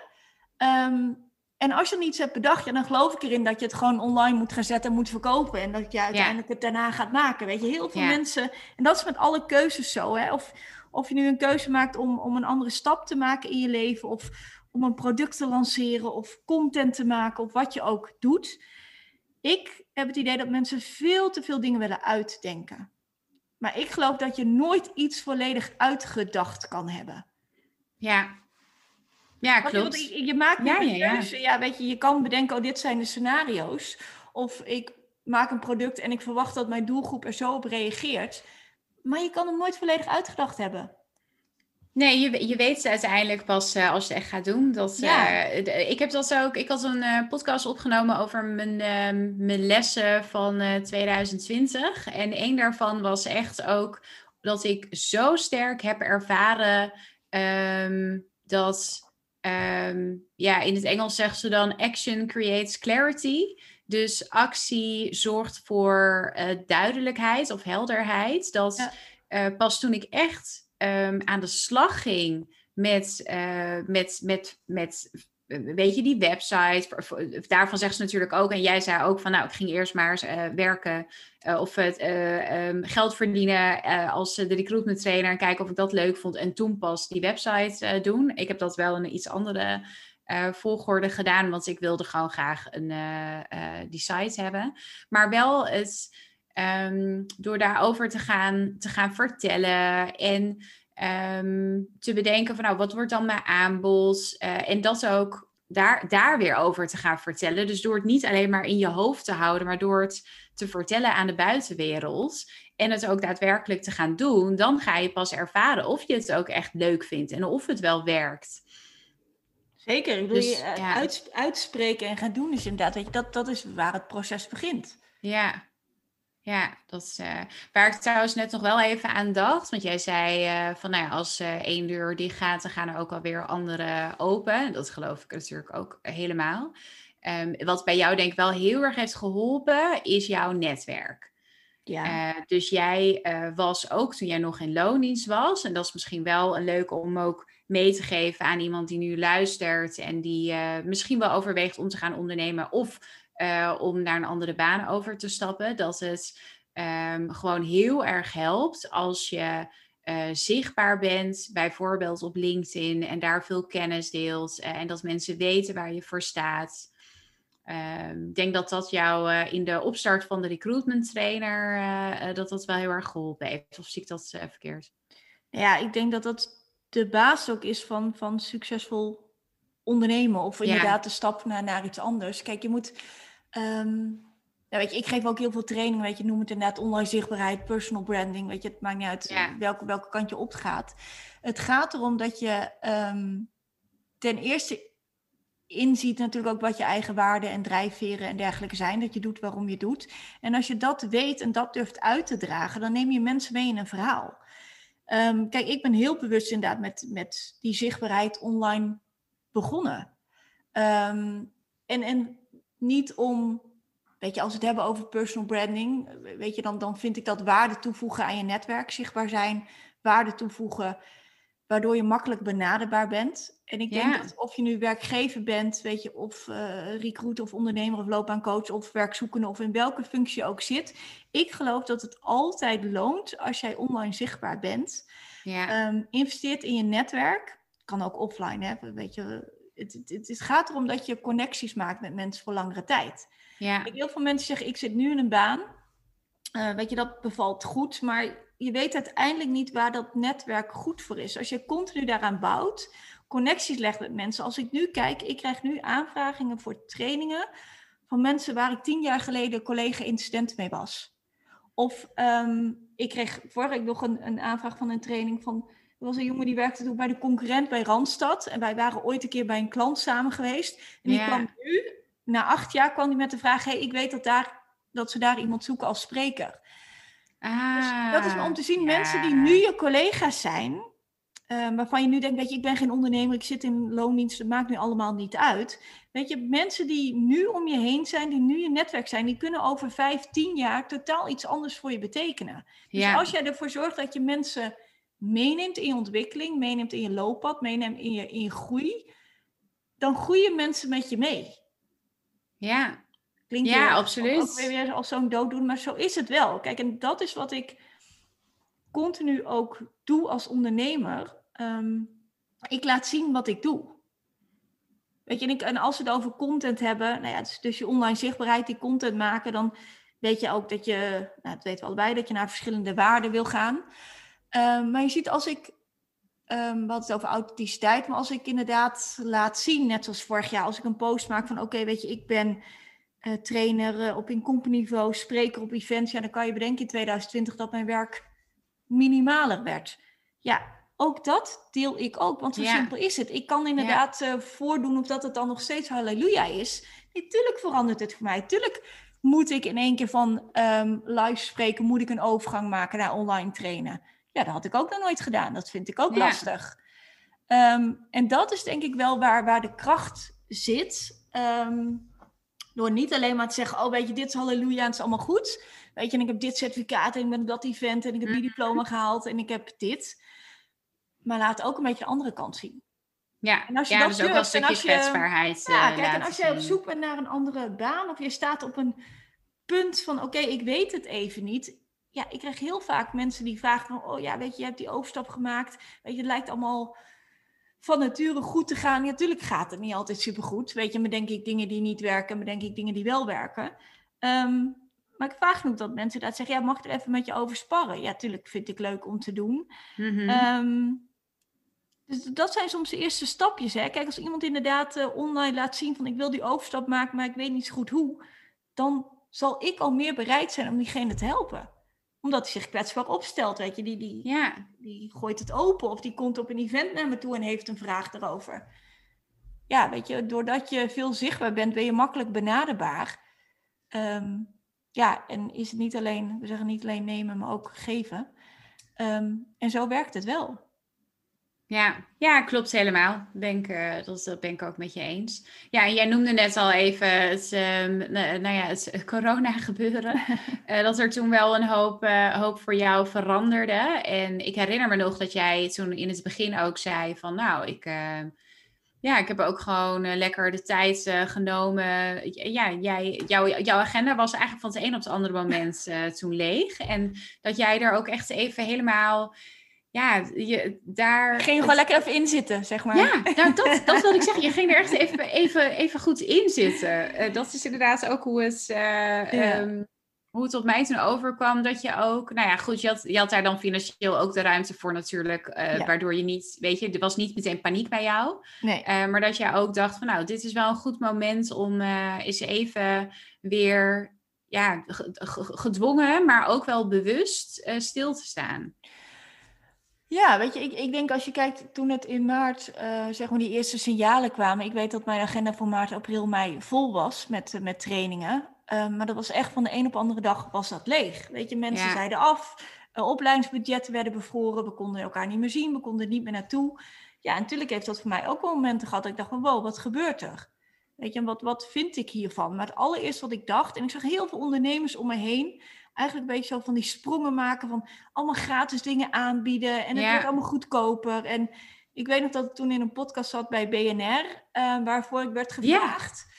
Um, en als je niets hebt bedacht, ja, dan geloof ik erin dat je het gewoon online moet gaan zetten en moet verkopen. En dat je uiteindelijk ja. het daarna gaat maken. Weet je, heel veel ja. mensen. En dat is met alle keuzes zo. Hè? Of, of je nu een keuze maakt om, om een andere stap te maken in je leven. Of om een product te lanceren. Of content te maken. Of wat je ook doet. Ik heb het idee dat mensen veel te veel dingen willen uitdenken. Maar ik geloof dat je nooit iets volledig uitgedacht kan hebben. Ja, ja, klopt. Je, je, maakt ja, een keuze. Ja, ja. weet je, je kan bedenken, oh, dit zijn de scenario's. Of ik maak een product en ik verwacht dat mijn doelgroep er zo op reageert. Maar je kan hem nooit volledig uitgedacht hebben. Nee, je, je weet uiteindelijk pas uh, als je het echt gaat doen. Dat, ja. uh, ik heb dat ook. Ik had een uh, podcast opgenomen over mijn, ehm, mijn lessen van 2020. En een daarvan was echt ook dat ik zo sterk heb ervaren um, dat. Um, ja, in het Engels zeggen ze dan action creates clarity. Dus actie zorgt voor duidelijkheid of helderheid. Dat ja. pas toen ik echt um, aan de slag ging met, uh, met, met, met weet je, die website. Daarvan zegt ze natuurlijk ook. En jij zei ook van, nou, ik ging eerst maar eens uh, werken uh, of het uh, um, geld verdienen als de recruitment trainer en kijken of ik dat leuk vond. En toen pas die website doen. Ik heb dat wel in een iets andere volgorde gedaan, want ik wilde gewoon graag een, die site hebben. Maar wel het Um, door daarover te gaan, te gaan vertellen en um, te bedenken van nou, wat wordt dan mijn aanbod? Uh, en dat ook daar, daar weer over te gaan vertellen. Dus door het niet alleen maar in je hoofd te houden, maar door het te vertellen aan de buitenwereld en het ook daadwerkelijk te gaan doen, dan ga je pas ervaren of je het ook echt leuk vindt en of het wel werkt. Zeker, ik bedoel, dus, je ja. uit, uitspreken en gaan doen is inderdaad, weet je, dat, dat is waar het proces begint. Ja, ja, dat is uh, waar ik trouwens net nog wel even aan dacht. Want jij zei uh, van nou ja, als uh, één deur dicht gaat, dan gaan er ook alweer andere open. Dat geloof ik natuurlijk ook helemaal. Um, wat bij jou denk ik wel heel erg heeft geholpen, is jouw netwerk. Ja. dus jij was ook toen jij nog in loondienst was. En dat is misschien wel een leuke om ook mee te geven aan iemand die nu luistert en die misschien wel overweegt om te gaan ondernemen of uh, om naar een andere baan over te stappen. Dat het um, gewoon heel erg helpt als je uh, zichtbaar bent, bijvoorbeeld op LinkedIn, en daar veel kennis deelt uh, en dat mensen weten waar je voor staat. Ehm, ik denk dat dat jou in de opstart van de recruitment trainer, dat dat wel heel erg geholpen heeft. Of zie ik dat verkeerd? Ja, ik denk dat dat de basis ook is van, van succesvol ondernemen. Of inderdaad ja. de stap naar, naar iets anders. Kijk, je moet Um, ja, weet je, ik geef ook heel veel training, weet je, noem het inderdaad online zichtbaarheid, personal branding, weet je, het maakt niet uit welke, welke kant je op gaat. Het gaat erom dat je um, ten eerste inziet natuurlijk ook wat je eigen waarden en drijfveren en dergelijke zijn, dat je doet waarom je doet. En als je dat weet en dat durft uit te dragen, dan neem je mensen mee in een verhaal. Um, kijk, ik ben heel bewust inderdaad met, met die zichtbaarheid online begonnen. Um, en, en niet om, weet je, als we het hebben over personal branding, weet je, dan, dan vind ik dat waarde toevoegen aan je netwerk, zichtbaar zijn, waarde toevoegen, waardoor je makkelijk benaderbaar bent. En ik denk dat of je nu werkgever bent, weet je, of uh, recruiter of ondernemer of loopbaancoach of werkzoekende of in welke functie je ook zit. Ik geloof dat het altijd loont als jij online zichtbaar bent. Ja. Um, investeert in je netwerk. Kan ook offline hebben, weet je het, het, het, gaat erom dat je connecties maakt met mensen voor langere tijd. Ja. Heel veel mensen zeggen, ik zit nu in een baan. Uh, weet je, dat bevalt goed, maar je weet uiteindelijk niet waar dat netwerk goed voor is. Als je continu daaraan bouwt, connecties legt met mensen. Als ik nu kijk, ik krijg nu aanvragingen voor trainingen van mensen waar ik tien jaar geleden collega-incident mee was. Of um, ik kreeg vorige week nog een, een aanvraag van een training van er was een jongen die werkte toen bij de concurrent bij Randstad. En wij waren ooit een keer bij een klant samen geweest. En die kwam nu, na acht jaar, kwam hij met de vraag: hey, ik weet dat, daar, dat ze daar iemand zoeken als spreker. Ah, dus dat is om te zien, mensen die nu je collega's zijn, uh, waarvan je nu denkt, weet je, ik ben geen ondernemer, ik zit in loondienst, dat maakt nu allemaal niet uit. Weet je, mensen die nu om je heen zijn, die nu je netwerk zijn, die kunnen over vijf, tien jaar totaal iets anders voor je betekenen. Dus als jij ervoor zorgt dat je mensen meeneemt in je ontwikkeling, meeneemt in je looppad, meeneemt in je, in je groei, dan groeien mensen met je mee. Ja, Klinkt ja, weer, absoluut. Ook weer als zo'n dood doen, maar zo is het wel. Kijk, en dat is wat ik continu ook doe als ondernemer. Ehm, ik laat zien wat ik doe. Weet je, en, ik, en als we het over content hebben, nou ja, dus, dus je online zichtbaarheid, die content maken, dan weet je ook dat je, nou, dat weten we allebei, dat je naar verschillende waarden wil gaan. Ehm, maar je ziet als ik, um, we hadden het over authenticiteit, maar als ik inderdaad laat zien, net zoals vorig jaar, als ik een post maak van oké, weet je, ik ben uh, trainer uh, op inkompenniveau, spreker op events, ja, dan kan je bedenken in 2020 dat mijn werk minimaler werd. Ja, ook dat deel ik ook. Want zo simpel is het. Ik kan inderdaad uh, voordoen of dat het dan nog steeds halleluja is. Natuurlijk verandert het voor mij. Tuurlijk moet ik in één keer van um, live spreken, moet ik een overgang maken naar online trainen. Ja, dat had ik ook nog nooit gedaan. Dat vind ik ook lastig. Ehm, en dat is denk ik wel waar, waar de kracht zit. Ehm, door niet alleen maar te zeggen, oh weet je, dit is halleluja en het is allemaal goed. Weet je, en ik heb dit certificaat en ik ben op dat event en ik heb die mhm. diploma gehaald en ik heb dit. Maar laat ook een beetje de andere kant zien. Ja, en als je ja dat dus ook wel een stukje kwetsbaarheid. Ja, uh, kijk, en als jij op zoek bent naar een andere baan of je staat op een punt van, oké, ik weet het even niet. Ja, ik krijg heel vaak mensen die vragen van, oh ja, weet je, je hebt die overstap gemaakt. Weet je, het lijkt allemaal van nature goed te gaan. Ja, natuurlijk gaat het niet altijd supergoed. Weet je, maar denk ik dingen die niet werken, maar denk ik dingen die wel werken. Ehm, maar ik vraag nog dat mensen dat zeggen, ja, mag ik er even met je over sparren? Ja, natuurlijk vind ik leuk om te doen. Mm -hmm. dus dat zijn soms de eerste stapjes. Hè? Kijk, als iemand inderdaad uh, online laat zien van ik wil die overstap maken, maar ik weet niet zo goed hoe, dan zal ik al meer bereid zijn om diegene te helpen omdat hij zich kwetsbaar opstelt, weet je. Die, die, ja. die gooit het open of die komt op een event naar me toe en heeft een vraag erover. Ja, weet je, doordat je veel zichtbaar bent, ben je makkelijk benaderbaar. Ehm, ja, en is het niet alleen, we zeggen niet alleen nemen, maar ook geven. Ehm, en zo werkt het wel. Ja, ja, klopt helemaal. Denk, uh, dat, dat ben ik ook met je eens. Ja, en jij noemde net al even het, uh, nou ja, het corona gebeuren. uh, dat er toen wel een hoop, eh, hoop voor jou veranderde. En ik herinner me nog dat jij toen in het begin ook zei van nou, ik, ja, ik heb ook gewoon lekker de tijd genomen. Ja, jij, jou, jouw agenda was eigenlijk van het een op het andere moment toen leeg. En dat jij er ook echt even helemaal ja, je, daar... Ging je gewoon lekker even in zitten, zeg maar. Ja, nou, dat, dat wil ik zeggen. Je ging er echt even, even, even goed in zitten. Uh, dat is inderdaad ook hoe het, uh, um, hoe het op mij toen overkwam. Dat je ook, nou ja, goed, je had, je had daar dan financieel ook de ruimte voor natuurlijk. Uh, ja. Waardoor je niet, weet je, er was niet meteen paniek bij jou. Nee. maar dat je ook dacht van, nou, dit is wel een goed moment om eens even weer, ja, gedwongen, maar ook wel bewust stil te staan. Ja, weet je, ik, ik denk als je kijkt toen het in maart, uh, zeg maar, die eerste signalen kwamen. Ik weet dat mijn agenda voor maart, april, mei vol was met, met trainingen. Uh, maar dat was echt van de een op de andere dag was dat leeg. Weet je, mensen zeiden af, opleidingsbudgetten werden bevroren, we konden elkaar niet meer zien, we konden niet meer naartoe. Ja, natuurlijk heeft dat voor mij ook wel momenten gehad dat ik dacht van wow, wat gebeurt er? Weet je, wat, wat vind ik hiervan? Maar het allereerste wat ik dacht, en ik zag heel veel ondernemers om me heen eigenlijk een beetje zo van die sprongen maken van allemaal gratis dingen aanbieden en het wordt allemaal goedkoper. En ik weet nog dat ik toen in een podcast zat bij BNR, uh, waarvoor ik werd gevraagd.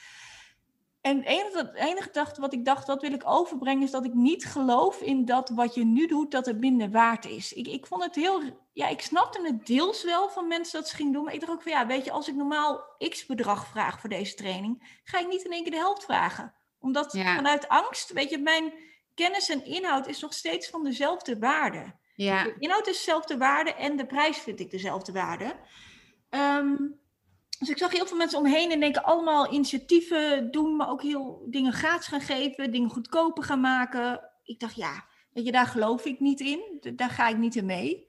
En het enige, het enige dacht, wat ik dacht, dat wil ik overbrengen, is dat ik niet geloof in dat wat je nu doet, dat het minder waard is. Ik, ik vond het heel, ja, ik snapte het deels wel van mensen dat ze gingen doen, maar ik dacht ook van ja, weet je, als ik normaal x bedrag vraag voor deze training, ga ik niet in één keer de helft vragen. Omdat vanuit angst, weet je, mijn kennis en inhoud is nog steeds van dezelfde waarde. Ja. De inhoud is dezelfde waarde en de prijs vind ik dezelfde waarde. Ehm, dus ik zag heel veel mensen omheen en denken allemaal initiatieven doen, maar ook heel dingen gratis gaan geven, dingen goedkoper gaan maken. Ik dacht, ja, weet je, daar geloof ik niet in. Daar ga ik niet in mee.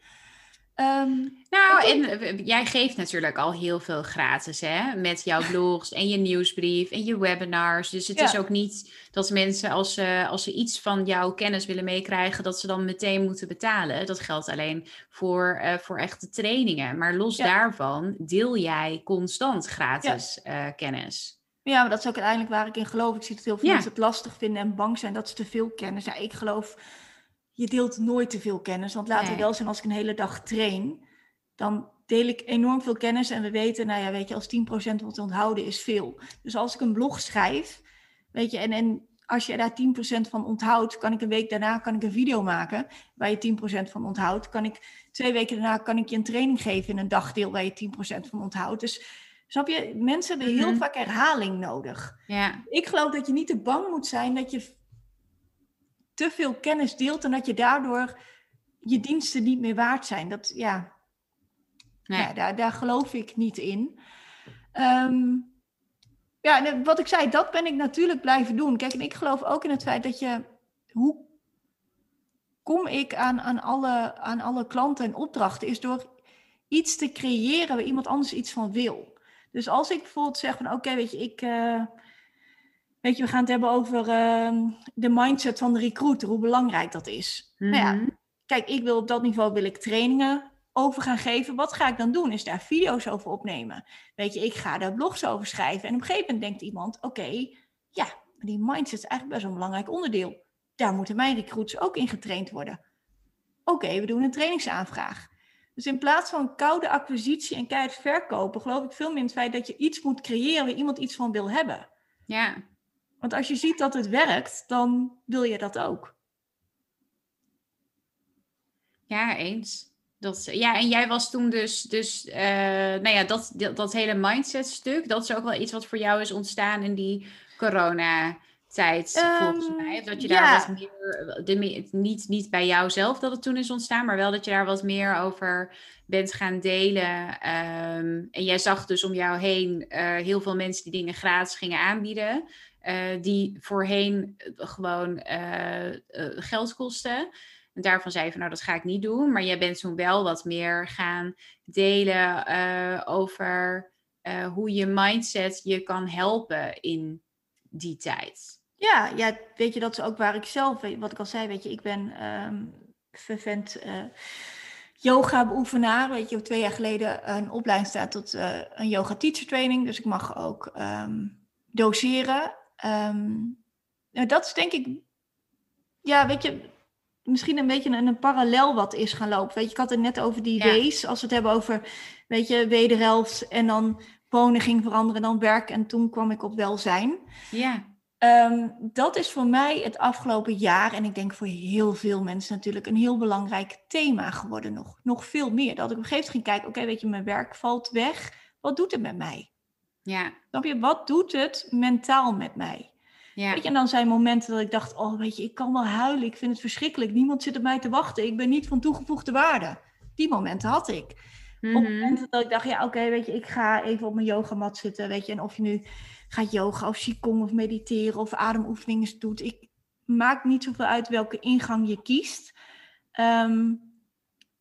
Ehm, nou, en jij geeft natuurlijk al heel veel gratis, hè? Met jouw blogs en je nieuwsbrief en je webinars. Dus het is ook niet dat mensen, als ze, als ze iets van jouw kennis willen meekrijgen, dat ze dan meteen moeten betalen. Dat geldt alleen voor, uh, voor echte trainingen. Maar los daarvan deel jij constant gratis uh, kennis. Ja, maar dat is ook uiteindelijk waar ik in geloof. Ik zie dat heel veel mensen het lastig vinden en bang zijn dat ze te veel kennis. Ja, ik geloof je deelt nooit te veel kennis. Want laten we wel zijn, als ik een hele dag train, dan deel ik enorm veel kennis. En we weten, nou ja, weet je, als 10% wordt onthouden is veel. Dus als ik een blog schrijf, weet je, en, en als je daar 10% van onthoudt, kan ik een week daarna kan ik een video maken waar je 10% van onthoudt. Kan ik twee weken daarna kan ik je een training geven in een dagdeel waar je 10% van onthoudt. Dus snap je, mensen hebben heel mhm. vaak herhaling nodig. Ja. Ik geloof dat je niet te bang moet zijn dat je te veel kennis deelt en dat je daardoor je diensten niet meer waard zijn. Dat, ja, nee. ja daar, daar geloof ik niet in. Um, ja, wat ik zei, dat ben ik natuurlijk blijven doen. Kijk, en ik geloof ook in het feit dat je, hoe kom ik aan, aan, alle, aan alle klanten en opdrachten, is door iets te creëren waar iemand anders iets van wil. Dus als ik bijvoorbeeld zeg van oké, weet je, ik. eh, weet je, we gaan het hebben over ehm, de mindset van de recruiter, hoe belangrijk dat is. Nou ja, Mhm. kijk, ik wil op dat niveau wil ik trainingen over gaan geven. Wat ga ik dan doen? Is daar video's over opnemen? Weet je, ik ga daar blogs over schrijven. En op een gegeven moment denkt iemand, oké, ja, maar die mindset is eigenlijk best wel een belangrijk onderdeel. Daar moeten mijn recruits ook in getraind worden. Oké, we doen een trainingsaanvraag. Dus in plaats van koude acquisitie en keihard verkopen, geloof ik veel meer in het feit dat je iets moet creëren waar iemand iets van wil hebben. Ja, Want als je ziet dat het werkt, dan wil je dat ook. ja, eens. Dat, ja, en jij was toen dus, dus eh, nou ja, dat, dat, dat hele mindset stuk, dat is ook wel iets wat voor jou is ontstaan in die coronatijd, volgens Ehm, mij. Dat je daar wat meer, de, niet, niet bij jou zelf dat het toen is ontstaan, maar wel dat je daar wat meer over bent gaan delen. Ehm, en jij zag dus om jou heen eh, heel veel mensen die dingen gratis gingen aanbieden, eh, die voorheen eh, gewoon eh, geld kosten. En daarvan zei je van, nou, dat ga ik niet doen. Maar jij bent toen wel wat meer gaan delen over hoe je mindset je kan helpen in die tijd. Ja, ja, weet je, dat is ook waar ik zelf, wat ik al zei, weet je, ik ben ehm vervent eh, yoga-beoefenaar. Weet je, twee jaar geleden een opleiding staat tot een yoga-teacher training. Dus ik mag ook ehm, doseren. Ehm, nou, dat is denk ik, ja, weet je, misschien een beetje een, een parallel wat is gaan lopen. Weet je, ik had het net over die Ja. wees, als we het hebben over, weet je, wederhelft en dan wonen ging veranderen, dan werk en toen kwam ik op welzijn. Ja, Ehm, dat is voor mij het afgelopen jaar, en ik denk voor heel veel mensen natuurlijk, een heel belangrijk thema geworden nog. Nog veel meer. Dat ik op een gegeven moment ging kijken, oké, weet je, mijn werk valt weg. Wat doet het met mij? Ja, Snap je, wat doet het mentaal met mij? ja. Weet je, en dan zijn momenten dat ik dacht, oh weet je, ik kan wel huilen, ik vind het verschrikkelijk. Niemand zit op mij te wachten, ik ben niet van toegevoegde waarde. Die momenten had ik. Op Mhm. momenten dat ik dacht, ja, oké, weet je, ik ga even op mijn yogamat zitten, weet je, en of je nu gaat yoga of qigong of mediteren of ademoefeningen doet, ik maakt niet zoveel uit welke ingang je kiest. Ehm,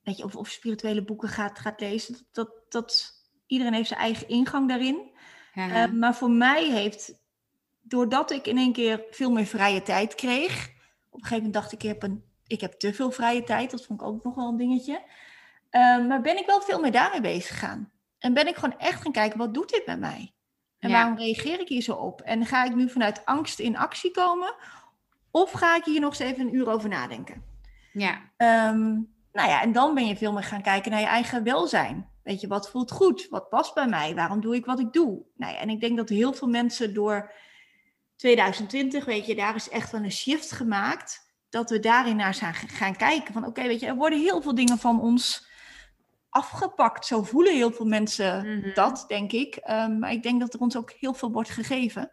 weet je, of, of spirituele boeken gaat, gaat lezen, dat, dat, dat iedereen heeft zijn eigen ingang daarin. Haha. Eh, maar voor mij heeft, doordat ik in één keer veel meer vrije tijd kreeg, op een gegeven moment dacht ik, ik heb, een, ik heb te veel vrije tijd, dat vond ik ook nog wel een dingetje. Eh, maar ben ik wel veel meer daarmee bezig gegaan. En ben ik gewoon echt gaan kijken, wat doet dit met mij? En Ja. waarom reageer ik hier zo op? En ga ik nu vanuit angst in actie komen? Of ga ik hier nog eens even een uur over nadenken? ja, Ehm, nou ja, en dan ben je veel meer gaan kijken naar je eigen welzijn. Weet je, wat voelt goed? Wat past bij mij? Waarom doe ik wat ik doe? Nou ja, en ik denk dat heel veel mensen door 2020, weet je, daar is echt wel een shift gemaakt. Dat we daarin naar zijn gaan kijken. Van oké, weet je, er worden heel veel dingen van ons afgepakt. Zo voelen heel veel mensen Mhm. dat, denk ik. Ehm, maar ik denk dat er ons ook heel veel wordt gegeven.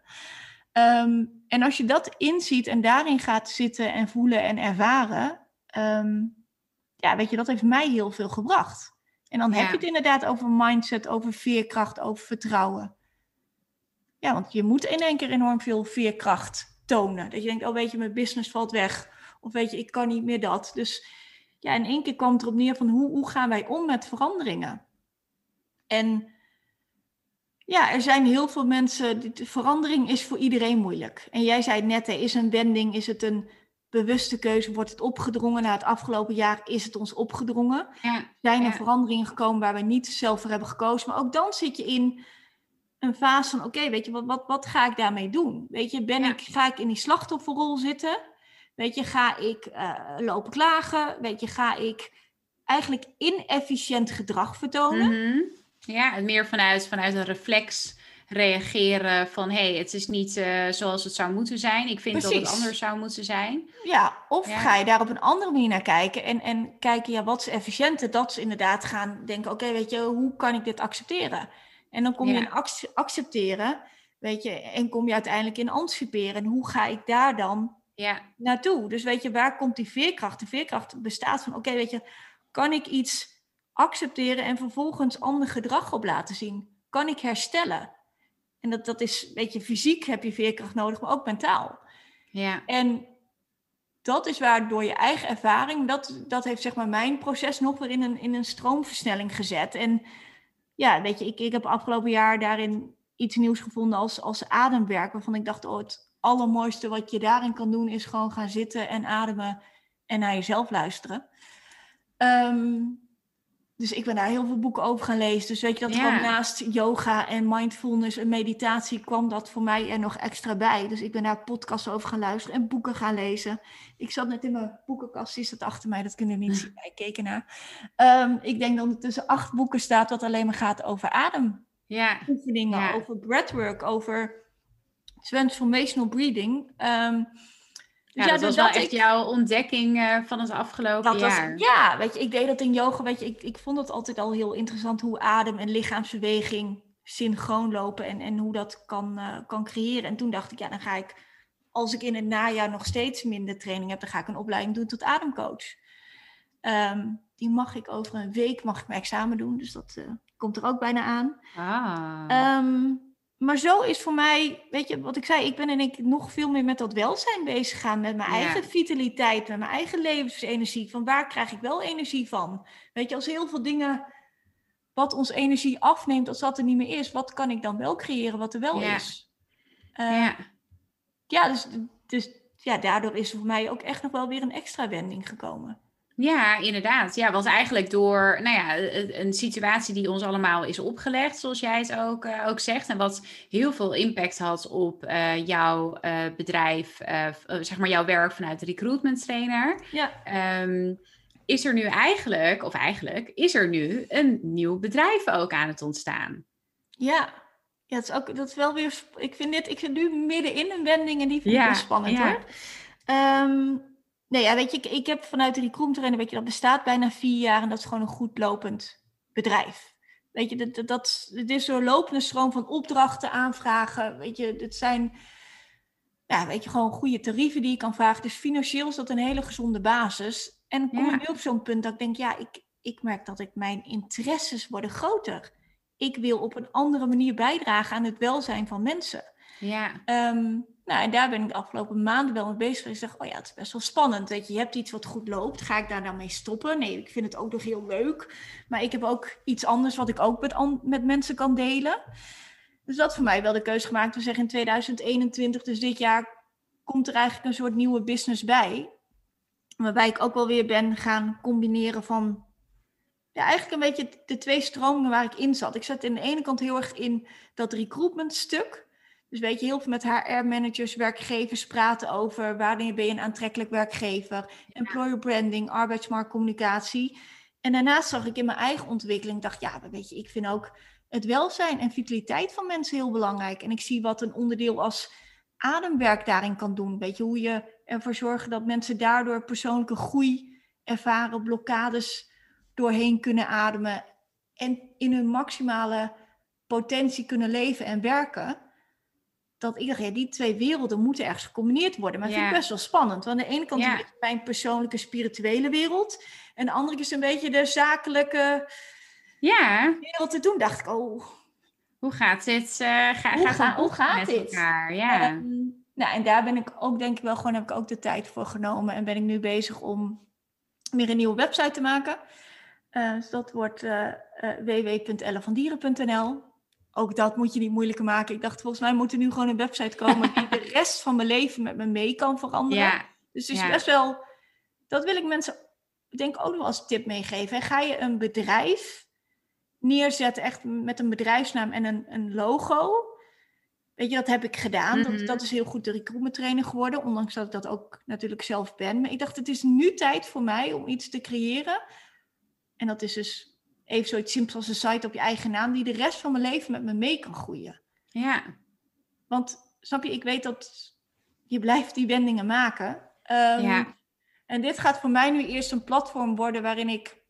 Ehm, en als je dat inziet en daarin gaat zitten en voelen en ervaren, ehm, ja, weet je, dat heeft mij heel veel gebracht. En dan heb je het inderdaad over mindset, over veerkracht, over vertrouwen. Ja, want je moet in één keer enorm veel veerkracht tonen. Dat je denkt, oh weet je, mijn business valt weg. Of weet je, ik kan niet meer dat. Dus ja, in één keer kwam het erop neer van hoe, hoe gaan wij om met veranderingen? En ja, er zijn heel veel mensen, verandering is voor iedereen moeilijk. En jij zei net, er is een wending, is het een bewuste keuze, wordt het opgedrongen? Na het afgelopen jaar is het ons opgedrongen. ja, Zijn er Ja. veranderingen gekomen waar we niet zelf voor hebben gekozen? Maar ook dan zit je in een fase van, oké, weet je, wat, wat, wat ga ik daarmee doen? Weet je, ben Ja. ik, ga ik in die slachtofferrol zitten? Weet je, ga ik eh, lopen klagen? Weet je, ga ik eigenlijk inefficiënt gedrag vertonen? Mhm. Ja, meer vanuit, vanuit een reflex reageren van hé, hey, het is niet eh, zoals het zou moeten zijn. Ik vind dat het anders zou moeten zijn. Ja, of Ja. ga je daar op een andere manier naar kijken en, en kijken, ja, wat is efficiënter? Dat is inderdaad gaan denken, oké, weet je, hoe kan ik dit accepteren? En dan kom je Ja. in ac- accepteren, weet je, en kom je uiteindelijk in anticiperen. En hoe ga ik daar dan Ja, naartoe? Dus weet je, waar komt die veerkracht? De veerkracht bestaat van, oké, weet je, kan ik iets accepteren en vervolgens ander gedrag op laten zien? Kan ik herstellen? En dat, dat is, weet je, fysiek heb je veerkracht nodig, maar ook mentaal. ja, En dat is waar door je eigen ervaring, dat, dat heeft zeg maar mijn proces nog weer in een, in een stroomversnelling gezet. En ja, weet je, ik, ik heb afgelopen jaar daarin iets nieuws gevonden als, als ademwerk, waarvan ik dacht, oh, het allermooiste wat je daarin kan doen is gewoon gaan zitten en ademen en naar jezelf luisteren. Ehm, dus ik ben daar heel veel boeken over gaan lezen. Dus weet je, dat ja. naast yoga en mindfulness en meditatie kwam dat voor mij er nog extra bij. Dus ik ben daar podcasts over gaan luisteren en boeken gaan lezen. Ik zat net in mijn boekenkast, die staat achter mij, dat kunnen jullie niet zien. Ik keek ernaar. Um, ik denk dat er tussen acht boeken staat dat alleen maar gaat over adem. Ja. Oefeningen, ja. over breathwork, over transformational breathing. Um, ja, dat was wel echt jouw ontdekking uh, van het afgelopen jaar. Was, ja, weet je, ik deed dat in yoga. Weet je, ik, ik vond het altijd al heel interessant hoe adem en lichaamsbeweging synchroon lopen en, en hoe dat kan, uh, kan creëren. En toen dacht ik, ja, dan ga ik, als ik in het najaar nog steeds minder training heb, dan ga ik een opleiding doen tot ademcoach. Um, die mag ik over een week, mag ik mijn examen doen, dus dat uh, komt er ook bijna aan. Ah. Um, maar zo is voor mij, weet je, wat ik zei, ik ben en ik nog veel meer met dat welzijn bezig gaan. Met mijn eigen vitaliteit, met mijn eigen levensenergie. Van waar krijg ik wel energie van? Weet je, als heel veel dingen wat ons energie afneemt, als dat er niet meer is, wat kan ik dan wel creëren wat er wel is? Uh, ja. Ja, dus, dus ja, daardoor is er voor mij ook echt nog wel weer een extra wending gekomen. Ja, inderdaad. Ja, want eigenlijk door nou ja, een situatie die ons allemaal is opgelegd, zoals jij het ook, uh, ook zegt, en wat heel veel impact had op uh, jouw uh, bedrijf, zeg maar jouw werk vanuit de recruitment trainer, ja. Um, is er nu eigenlijk, of eigenlijk, is er nu een nieuw bedrijf ook aan het ontstaan. Ja, ja dat is ook dat is wel weer. Ik vind dit, ik zit nu midden in een wending en die vind ik ja, spannend ja. hoor. Um, Nee, ja, weet je, ik, ik heb vanuit de recruitment weet je, dat bestaat bijna vier jaar en dat is gewoon een goed lopend bedrijf. Weet je, dat, dat, het is een lopende stroom van opdrachten aanvragen. Weet je, het zijn, ja, weet je, gewoon goede tarieven die je kan vragen. Dus financieel is dat een hele gezonde basis. En kom ik nu op zo'n punt dat ik denk, ja, ik, ik merk dat ik mijn interesses worden groter. Ik wil op een andere manier bijdragen aan het welzijn van mensen. Ja. Um, nou, daar ben ik de afgelopen maanden wel mee bezig. Ik zeg, oh ja, het is best wel spannend. Weet je, je hebt iets wat goed loopt. Ga ik daar nou mee stoppen? Nee, ik vind het ook nog heel leuk. Maar ik heb ook iets anders wat ik ook met, met mensen kan delen. Dus dat voor mij wel de keuze gemaakt. We zeggen in 2021, dus dit jaar, komt er eigenlijk een soort nieuwe business bij. Waarbij ik ook wel weer ben gaan combineren van ja, eigenlijk een beetje de twee stromingen waar ik in zat. Ik zat aan de ene kant heel erg in dat recruitment stuk. Dus weet je, heel veel met HR-managers, werkgevers praten over wanneer ben je een aantrekkelijk werkgever, employer branding, arbeidsmarktcommunicatie. En daarnaast zag ik in mijn eigen ontwikkeling, dacht ja, weet je, ik vind ook het welzijn en vitaliteit van mensen heel belangrijk. En ik zie wat een onderdeel als ademwerk daarin kan doen. Weet je, hoe je ervoor zorgt dat mensen daardoor persoonlijke groei ervaren, blokkades doorheen kunnen ademen en in hun maximale potentie kunnen leven en werken dat iedereen, ja, die twee werelden moeten ergens gecombineerd worden. Maar dat vind ik best wel spannend. Want aan de ene kant ja. is mijn persoonlijke spirituele wereld. En de andere is een beetje de zakelijke ja. wereld te doen. Dacht ik, oh. Hoe gaat dit? Uh, ga, hoe, gaat, hoe gaat dit? Elkaar? Ja. Um, nou, en daar ben ik ook, denk ik wel, gewoon heb ik ook de tijd voor genomen. En ben ik nu bezig om weer een nieuwe website te maken. Uh, dus dat wordt uh, uh, www.ellevandieren.nl ook dat moet je niet moeilijker maken. Ik dacht, volgens mij moet er nu gewoon een website komen die de rest van mijn leven met me mee kan veranderen. Ja. Dus het is best wel, dat wil ik mensen, denk ook nog als tip meegeven. Ga je een bedrijf neerzetten, echt met een bedrijfsnaam en een, een logo. Weet je, dat heb ik gedaan. dat, mhm. dat is heel goed de recruitment trainer geworden, ondanks dat ik dat ook natuurlijk zelf ben. Maar ik dacht, het is nu tijd voor mij om iets te creëren. En dat is dus even zoiets simpels als een site op je eigen naam, die de rest van mijn leven met me mee kan groeien. Ja. Want snap je, ik weet dat je blijft die wendingen maken. Um, ja. En dit gaat voor mij nu eerst een platform worden waarin ik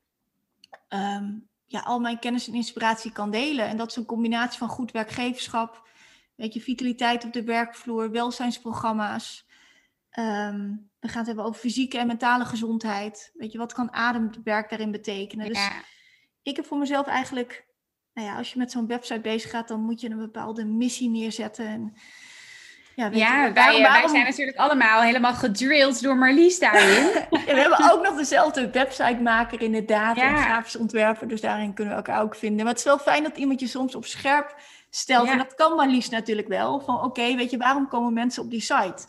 um, ja, al mijn kennis en inspiratie kan delen. En dat is een combinatie van goed werkgeverschap, weet je, vitaliteit op de werkvloer, welzijnsprogramma's. Um, we gaan het hebben over fysieke en mentale gezondheid. Weet je, wat kan ademwerk daarin betekenen? Dus ja ik heb voor mezelf eigenlijk, nou ja, als je met zo'n website bezig gaat, dan moet je een bepaalde missie neerzetten. En Ja, ja wij, wij, zijn natuurlijk allemaal helemaal gedrilled door Marlies daarin. we hebben ook nog dezelfde websitemaker inderdaad, ja. en grafisch ontwerper, dus daarin kunnen we elkaar ook vinden. Maar het is wel fijn dat iemand je soms op scherp stelt. En dat kan Marlies natuurlijk wel, van oké, weet je, waarom komen mensen op die site?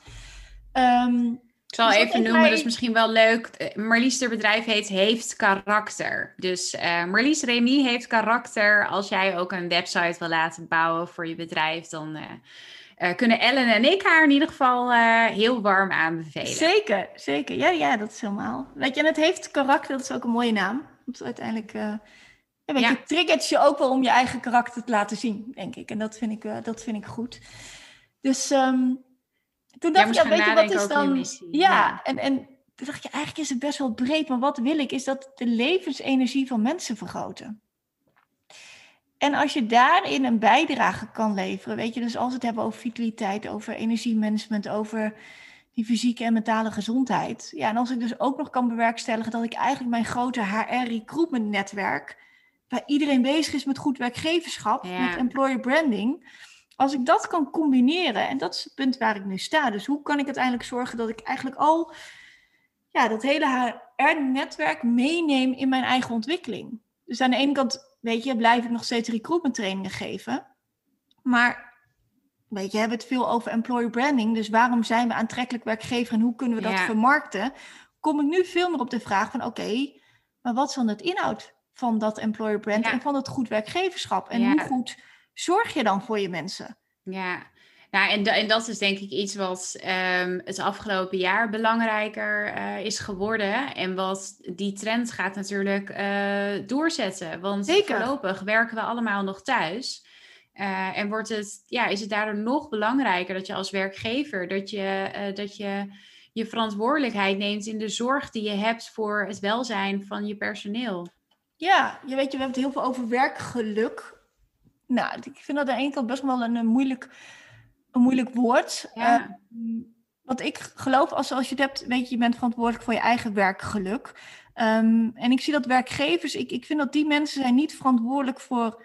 Um, ik zal dus even noemen, dat is misschien wel leuk. Eh, Marlies, de bedrijf heet Heeft Karakter. Dus uh, Marlies Remy heeft karakter. Als jij ook een website wil laten bouwen voor je bedrijf, dan uh, kunnen Ellen en ik haar in ieder geval heel warm aanbevelen. Zeker, zeker. Ja, ja, dat is helemaal. Weet je, en het heeft karakter, dat is ook een mooie naam. Want uiteindelijk ja, weet ja. je, triggert je ook wel om je eigen karakter te laten zien, denk ik. En dat vind ik, dat vind ik goed. Dus... Um, toen dacht ik, ja, weet je wat is dan... Ja, En, en toen dacht je, eigenlijk is het best wel breed, maar wat wil ik, is dat de levensenergie van mensen vergroten. En als je daarin een bijdrage kan leveren, weet je, dus als we het hebben over vitaliteit, over energiemanagement, over die fysieke en mentale gezondheid. Ja, en als ik dus ook nog kan bewerkstelligen dat ik eigenlijk mijn grote HR-recruitment netwerk, waar iedereen bezig is met goed werkgeverschap, met employer branding, als ik dat kan combineren, en dat is het punt waar ik nu sta, dus hoe kan ik uiteindelijk zorgen dat ik eigenlijk al ja, dat hele HR-netwerk meeneem in mijn eigen ontwikkeling. Dus aan de ene kant, weet je, blijf ik nog steeds recruitment trainingen geven, maar weet je, hebben het veel over employer branding, dus waarom zijn we aantrekkelijk werkgever en hoe kunnen we dat vermarkten? Kom ik nu veel meer op de vraag van, oké, maar wat is dan het inhoud van dat employer brand en van het goed werkgeverschap en hoe goed zorg je dan voor je mensen? Ja, nou, en, en dat is denk ik iets wat um, het afgelopen jaar belangrijker uh, is geworden. En wat die trend gaat natuurlijk uh, doorzetten. Want Zeker. voorlopig werken we allemaal nog thuis. Uh, en wordt het, ja, is het daardoor nog belangrijker dat je als werkgever dat je, dat je je verantwoordelijkheid neemt in de zorg die je hebt voor het welzijn van je personeel. Ja, je weet, je, we hebben het heel veel over werkgeluk. Nou, ik vind dat aan de ene kant best wel een, een moeilijk, een moeilijk woord. Ja. Uh, wat ik geloof, als, als je het hebt, weet je, je bent verantwoordelijk voor je eigen werkgeluk. Um, en ik zie dat werkgevers, ik, ik vind dat die mensen zijn niet verantwoordelijk voor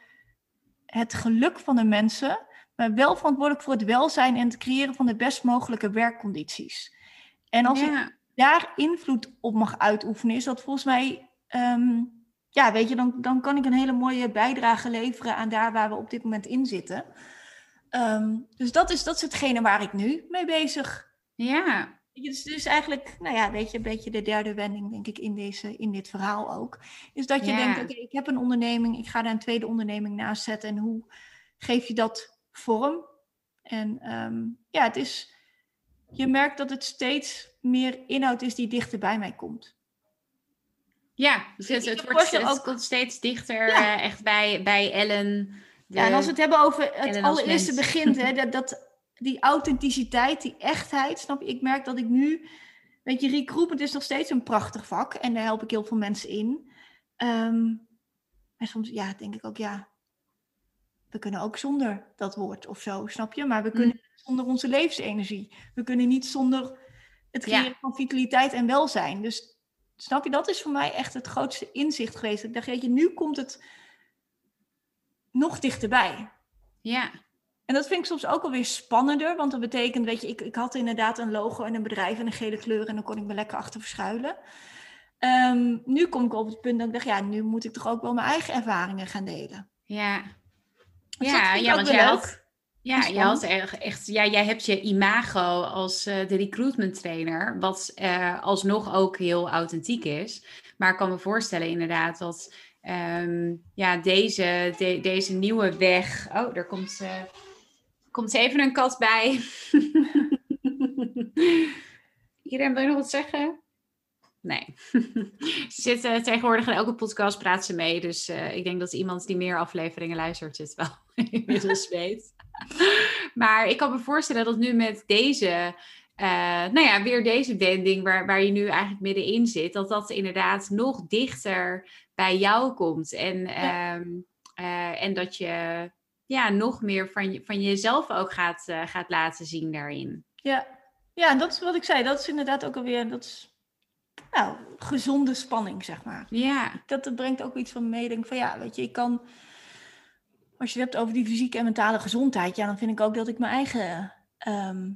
het geluk van de mensen, maar wel verantwoordelijk voor het welzijn en het creëren van de best mogelijke werkcondities. En als ik daar invloed op mag uitoefenen, is dat volgens mij um, ja, weet je, dan, dan kan ik een hele mooie bijdrage leveren aan daar waar we op dit moment in zitten. Ehm, dus dat is, dat is hetgene waar ik nu mee bezig. Ja. Dus, dus eigenlijk, nou ja, weet je, een beetje de derde wending, denk ik, in, deze, in dit verhaal ook. Is dat je denkt, oké, ik heb een onderneming, ik ga daar een tweede onderneming naast zetten. En hoe geef je dat vorm? En ehm, ja, het is, je merkt dat het steeds meer inhoud is die dichter bij mij komt. Ja, dus het, het, wordt, het ook... komt steeds dichter uh, echt bij, bij Ellen. Ja, en als we het hebben over het allereerste begin, hè, dat, dat, die authenticiteit, die echtheid, snap je? Ik merk dat ik nu, weet je, recruitment is nog steeds een prachtig vak en daar help ik heel veel mensen in. Um, en soms, ja, denk ik ook, ja, we kunnen ook zonder dat woord of zo, snap je? Maar we kunnen mm. zonder onze levensenergie. We kunnen niet zonder het creëren van vitaliteit en welzijn. Dus Snap je, dat is voor mij echt het grootste inzicht geweest. Ik dacht, weet je, nu komt het nog dichterbij. Ja. En dat vind ik soms ook alweer spannender, want dat betekent, weet je, ik, ik had inderdaad een logo en een bedrijf en een gele kleur en dan kon ik me lekker achter verschuilen. Ehm, nu kom ik op het punt dat ik dacht, ja, nu moet ik toch ook wel mijn eigen ervaringen gaan delen. Ja, dus ja, ja want jij had, ja, je had echt, ja, jij hebt je imago als uh, de recruitment trainer, wat uh, alsnog ook heel authentiek is. Maar ik kan me voorstellen inderdaad dat um, ja, deze, de, deze nieuwe weg. Oh, er komt, uh, komt even een kat bij. Iedereen wil je nog wat zeggen? Nee. ze zitten tegenwoordig in elke podcast praat ze mee. Dus uh, ik denk dat iemand die meer afleveringen luistert, het wel inmiddels weet. maar ik kan me voorstellen dat nu met deze, uh, nou ja, weer deze wending waar, waar je nu eigenlijk middenin zit, dat dat inderdaad nog dichter bij jou komt. En, ja. um, uh, en dat je ja, nog meer van, je, van jezelf ook gaat, uh, gaat laten zien daarin. Ja. ja, dat is wat ik zei. Dat is inderdaad ook alweer, dat is nou, gezonde spanning, zeg maar. Ja. Dat, dat brengt ook iets van mee. Denk van ja, weet je, ik kan als je het hebt over die fysieke en mentale gezondheid, ja, dan vind ik ook dat ik mijn eigen ehm,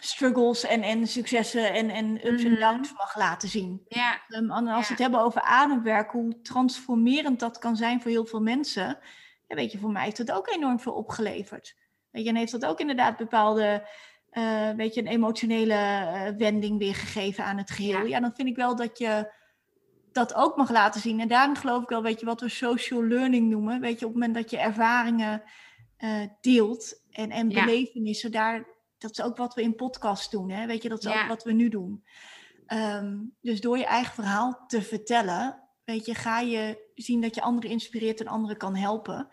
struggles en, en successen en, en ups en Mhm. downs mag laten zien. Ja, Ehm, en als we Ja. het hebben over ademwerk, hoe transformerend dat kan zijn voor heel veel mensen. Ja, weet je, voor mij heeft dat ook enorm veel opgeleverd. Weet je, en heeft dat ook inderdaad bepaalde, eh, weet je, een emotionele eh, wending weer gegeven aan het geheel. Ja. Ja. dan vind ik wel dat je dat ook mag laten zien. En daarin geloof ik wel, weet je, wat we social learning noemen. Weet je, op het moment dat je ervaringen eh, deelt en, en Ja. belevenissen, daar, dat is ook wat we in podcast doen. Hè? Weet je, dat is Ja. ook wat we nu doen. Ehm, dus door je eigen verhaal te vertellen, weet je, ga je zien dat je anderen inspireert en anderen kan helpen.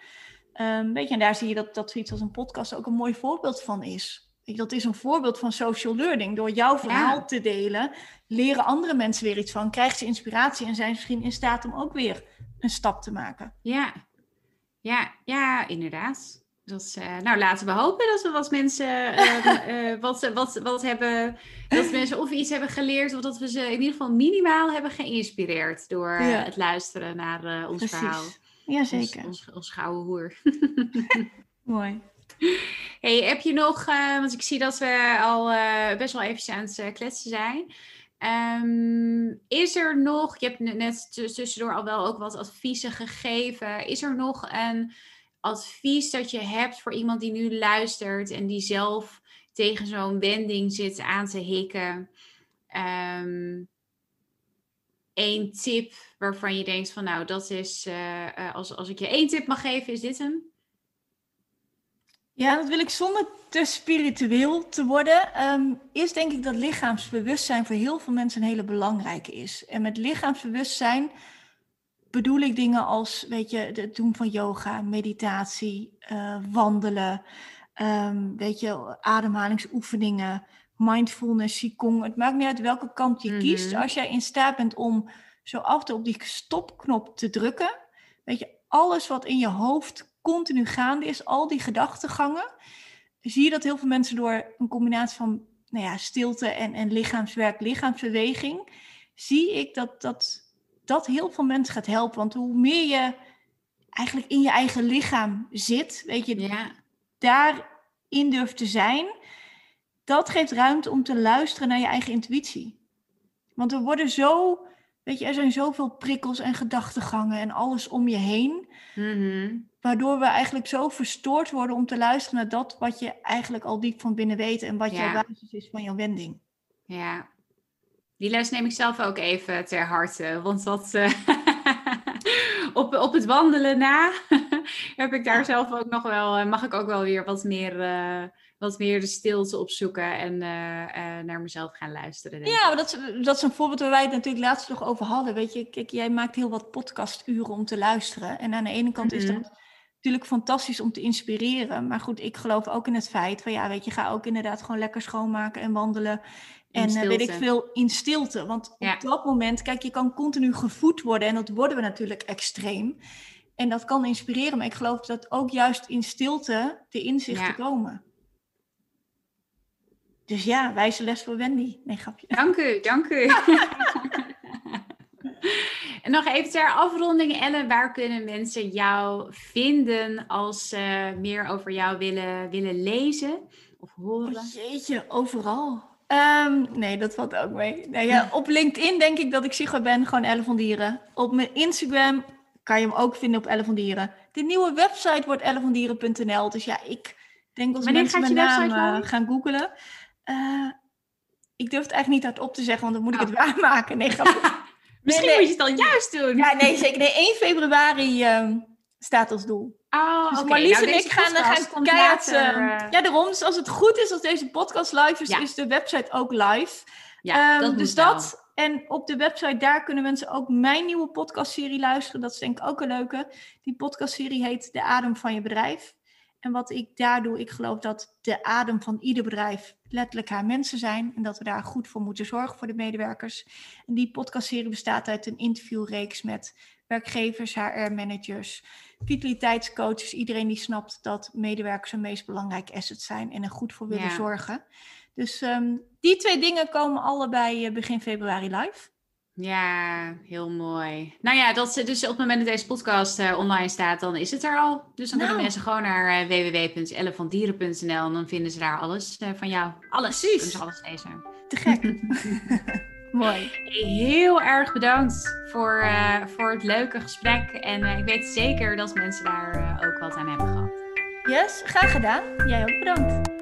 Ehm, weet je, en daar zie je dat, dat zoiets als een podcast ook een mooi voorbeeld van is. Dat is een voorbeeld van social learning. Door jouw verhaal te delen, leren andere mensen weer iets van, krijgen ze inspiratie en zijn ze misschien in staat om ook weer een stap te maken. ja. Ja, ja, inderdaad. Dat is, eh, nou, laten we hopen dat we wat mensen eh, wat, wat, wat hebben. Dat mensen of iets hebben geleerd, of dat we ze in ieder geval minimaal hebben geïnspireerd door eh, Ja. het luisteren naar ons verhaal. Jazeker. Ons, ons, ons gouden hoer. Mooi. Hey, heb je nog, eh, want ik zie dat we al eh, best wel even aan het eh, kletsen zijn. Ehm, is er nog, je hebt net- net tuss- tussendoor al wel ook wat adviezen gegeven. Is er nog een advies dat je hebt voor iemand die nu luistert en die zelf tegen zo'n wending zit aan te hikken? Ehm Eén tip waarvan je denkt van nou, dat is, als, als ik je één tip mag geven, is dit hem? Ja, dat wil ik zonder te spiritueel te worden. Ehm, is denk ik dat lichaamsbewustzijn voor heel veel mensen een hele belangrijke is. En met lichaamsbewustzijn bedoel ik dingen als, weet je, het doen van yoga, meditatie, eh, wandelen, ehm, weet je, ademhalingsoefeningen, mindfulness, qigong. Het maakt niet uit welke kant je kiest. Mhm. Als jij in staat bent om zo af en toe op die stopknop te drukken, weet je, alles wat in je hoofd continu gaande is, al die gedachtegangen, zie je dat heel veel mensen door een combinatie van nou ja, stilte en, en lichaamswerk, lichaamsbeweging, zie ik dat, dat dat heel veel mensen gaat helpen. Want hoe meer je eigenlijk in je eigen lichaam zit, weet je, Ja, daarin durft te zijn, dat geeft ruimte om te luisteren naar je eigen intuïtie. Want we worden zo, weet je, er zijn zoveel prikkels en gedachtegangen en alles om je heen, Mhm. Waardoor we eigenlijk zo verstoord worden om te luisteren naar dat wat je eigenlijk al diep van binnen weet en wat Ja. jouw basis is van jouw wending. Ja, die les neem ik zelf ook even ter harte. Want dat eh, op, op het wandelen na heb ik daar Ja. zelf ook nog wel, eh, mag ik ook wel weer wat meer, eh, wat meer de stilte opzoeken en naar mezelf gaan luisteren. denk Ja, maar dat is, dat is een voorbeeld waar wij het natuurlijk laatst nog over hadden. Weet je, kijk, jij maakt heel wat podcasturen om te luisteren. En aan de ene kant is Mhm. dat natuurlijk fantastisch om te inspireren. Maar goed, ik geloof ook in het feit van ja, weet je, ga ook inderdaad gewoon lekker schoonmaken en wandelen. En eh, weet ik veel, in stilte. Want Ja. op dat moment, kijk, je kan continu gevoed worden. En dat worden we natuurlijk extreem. En dat kan inspireren. Maar ik geloof dat ook juist in stilte de inzichten Ja. komen. Dus ja, wijze les voor Wendy. Nee, grapje. Dank u, dank u. en nog even ter afronding, Ellen, waar kunnen mensen jou vinden als ze meer over jou willen, willen lezen of horen? Oh, jeetje, overal. Ehm, nee, dat valt ook mee. Nee, ja, op LinkedIn denk ik dat ik zichtbaar ben, gewoon Elle van Dieren. Op mijn Instagram kan je hem ook vinden op Elle van Dieren. De nieuwe website wordt ellevandieren.nl. Dus ja, ik denk als Wanneer mensen mijn naam eh, gaan googelen. Eh, ik durf het eigenlijk niet hardop te zeggen, want dan moet ik het waarmaken. Nee, grapje. Misschien nee. moet je het dan juist doen. ja, nee, zeker. Nee, 1 februari ehm, staat als doel. Oh, Dus. Marlies Nou, en ik gaan, gaan keihard... ehm, eh, ja, daarom. Dus als het goed is, als deze podcast live is, Ja. is de website ook live. ja, Ehm, dat dus wel. dat. En op de website, daar kunnen mensen ook mijn nieuwe podcastserie luisteren. Dat is denk ik ook een leuke. Die podcastserie heet De Adem van je bedrijf. En wat ik daar doe, ik geloof dat de adem van ieder bedrijf letterlijk haar mensen zijn. En dat we daar goed voor moeten zorgen voor de medewerkers. En die podcastserie bestaat uit een interviewreeks met werkgevers, HR-managers, vitaliteitscoaches. Iedereen die snapt dat medewerkers hun meest belangrijke asset zijn en er goed voor willen Ja. zorgen. Dus ehm, die twee dingen komen allebei eh, begin februari live. Ja, heel mooi. Nou ja, dat, dus op het moment dat deze podcast uh, online staat, dan is het er al. Dus dan nou. kunnen mensen gewoon naar uh, www.ellevandieren.nl en dan vinden ze daar alles uh, van jou. Alles. Precies. Ze alles lezen. Te gek. mooi. Heel erg bedankt voor, voor het leuke gesprek. En ik weet zeker dat mensen daar ook wat aan hebben gehad. Yes, graag gedaan. Jij ook bedankt.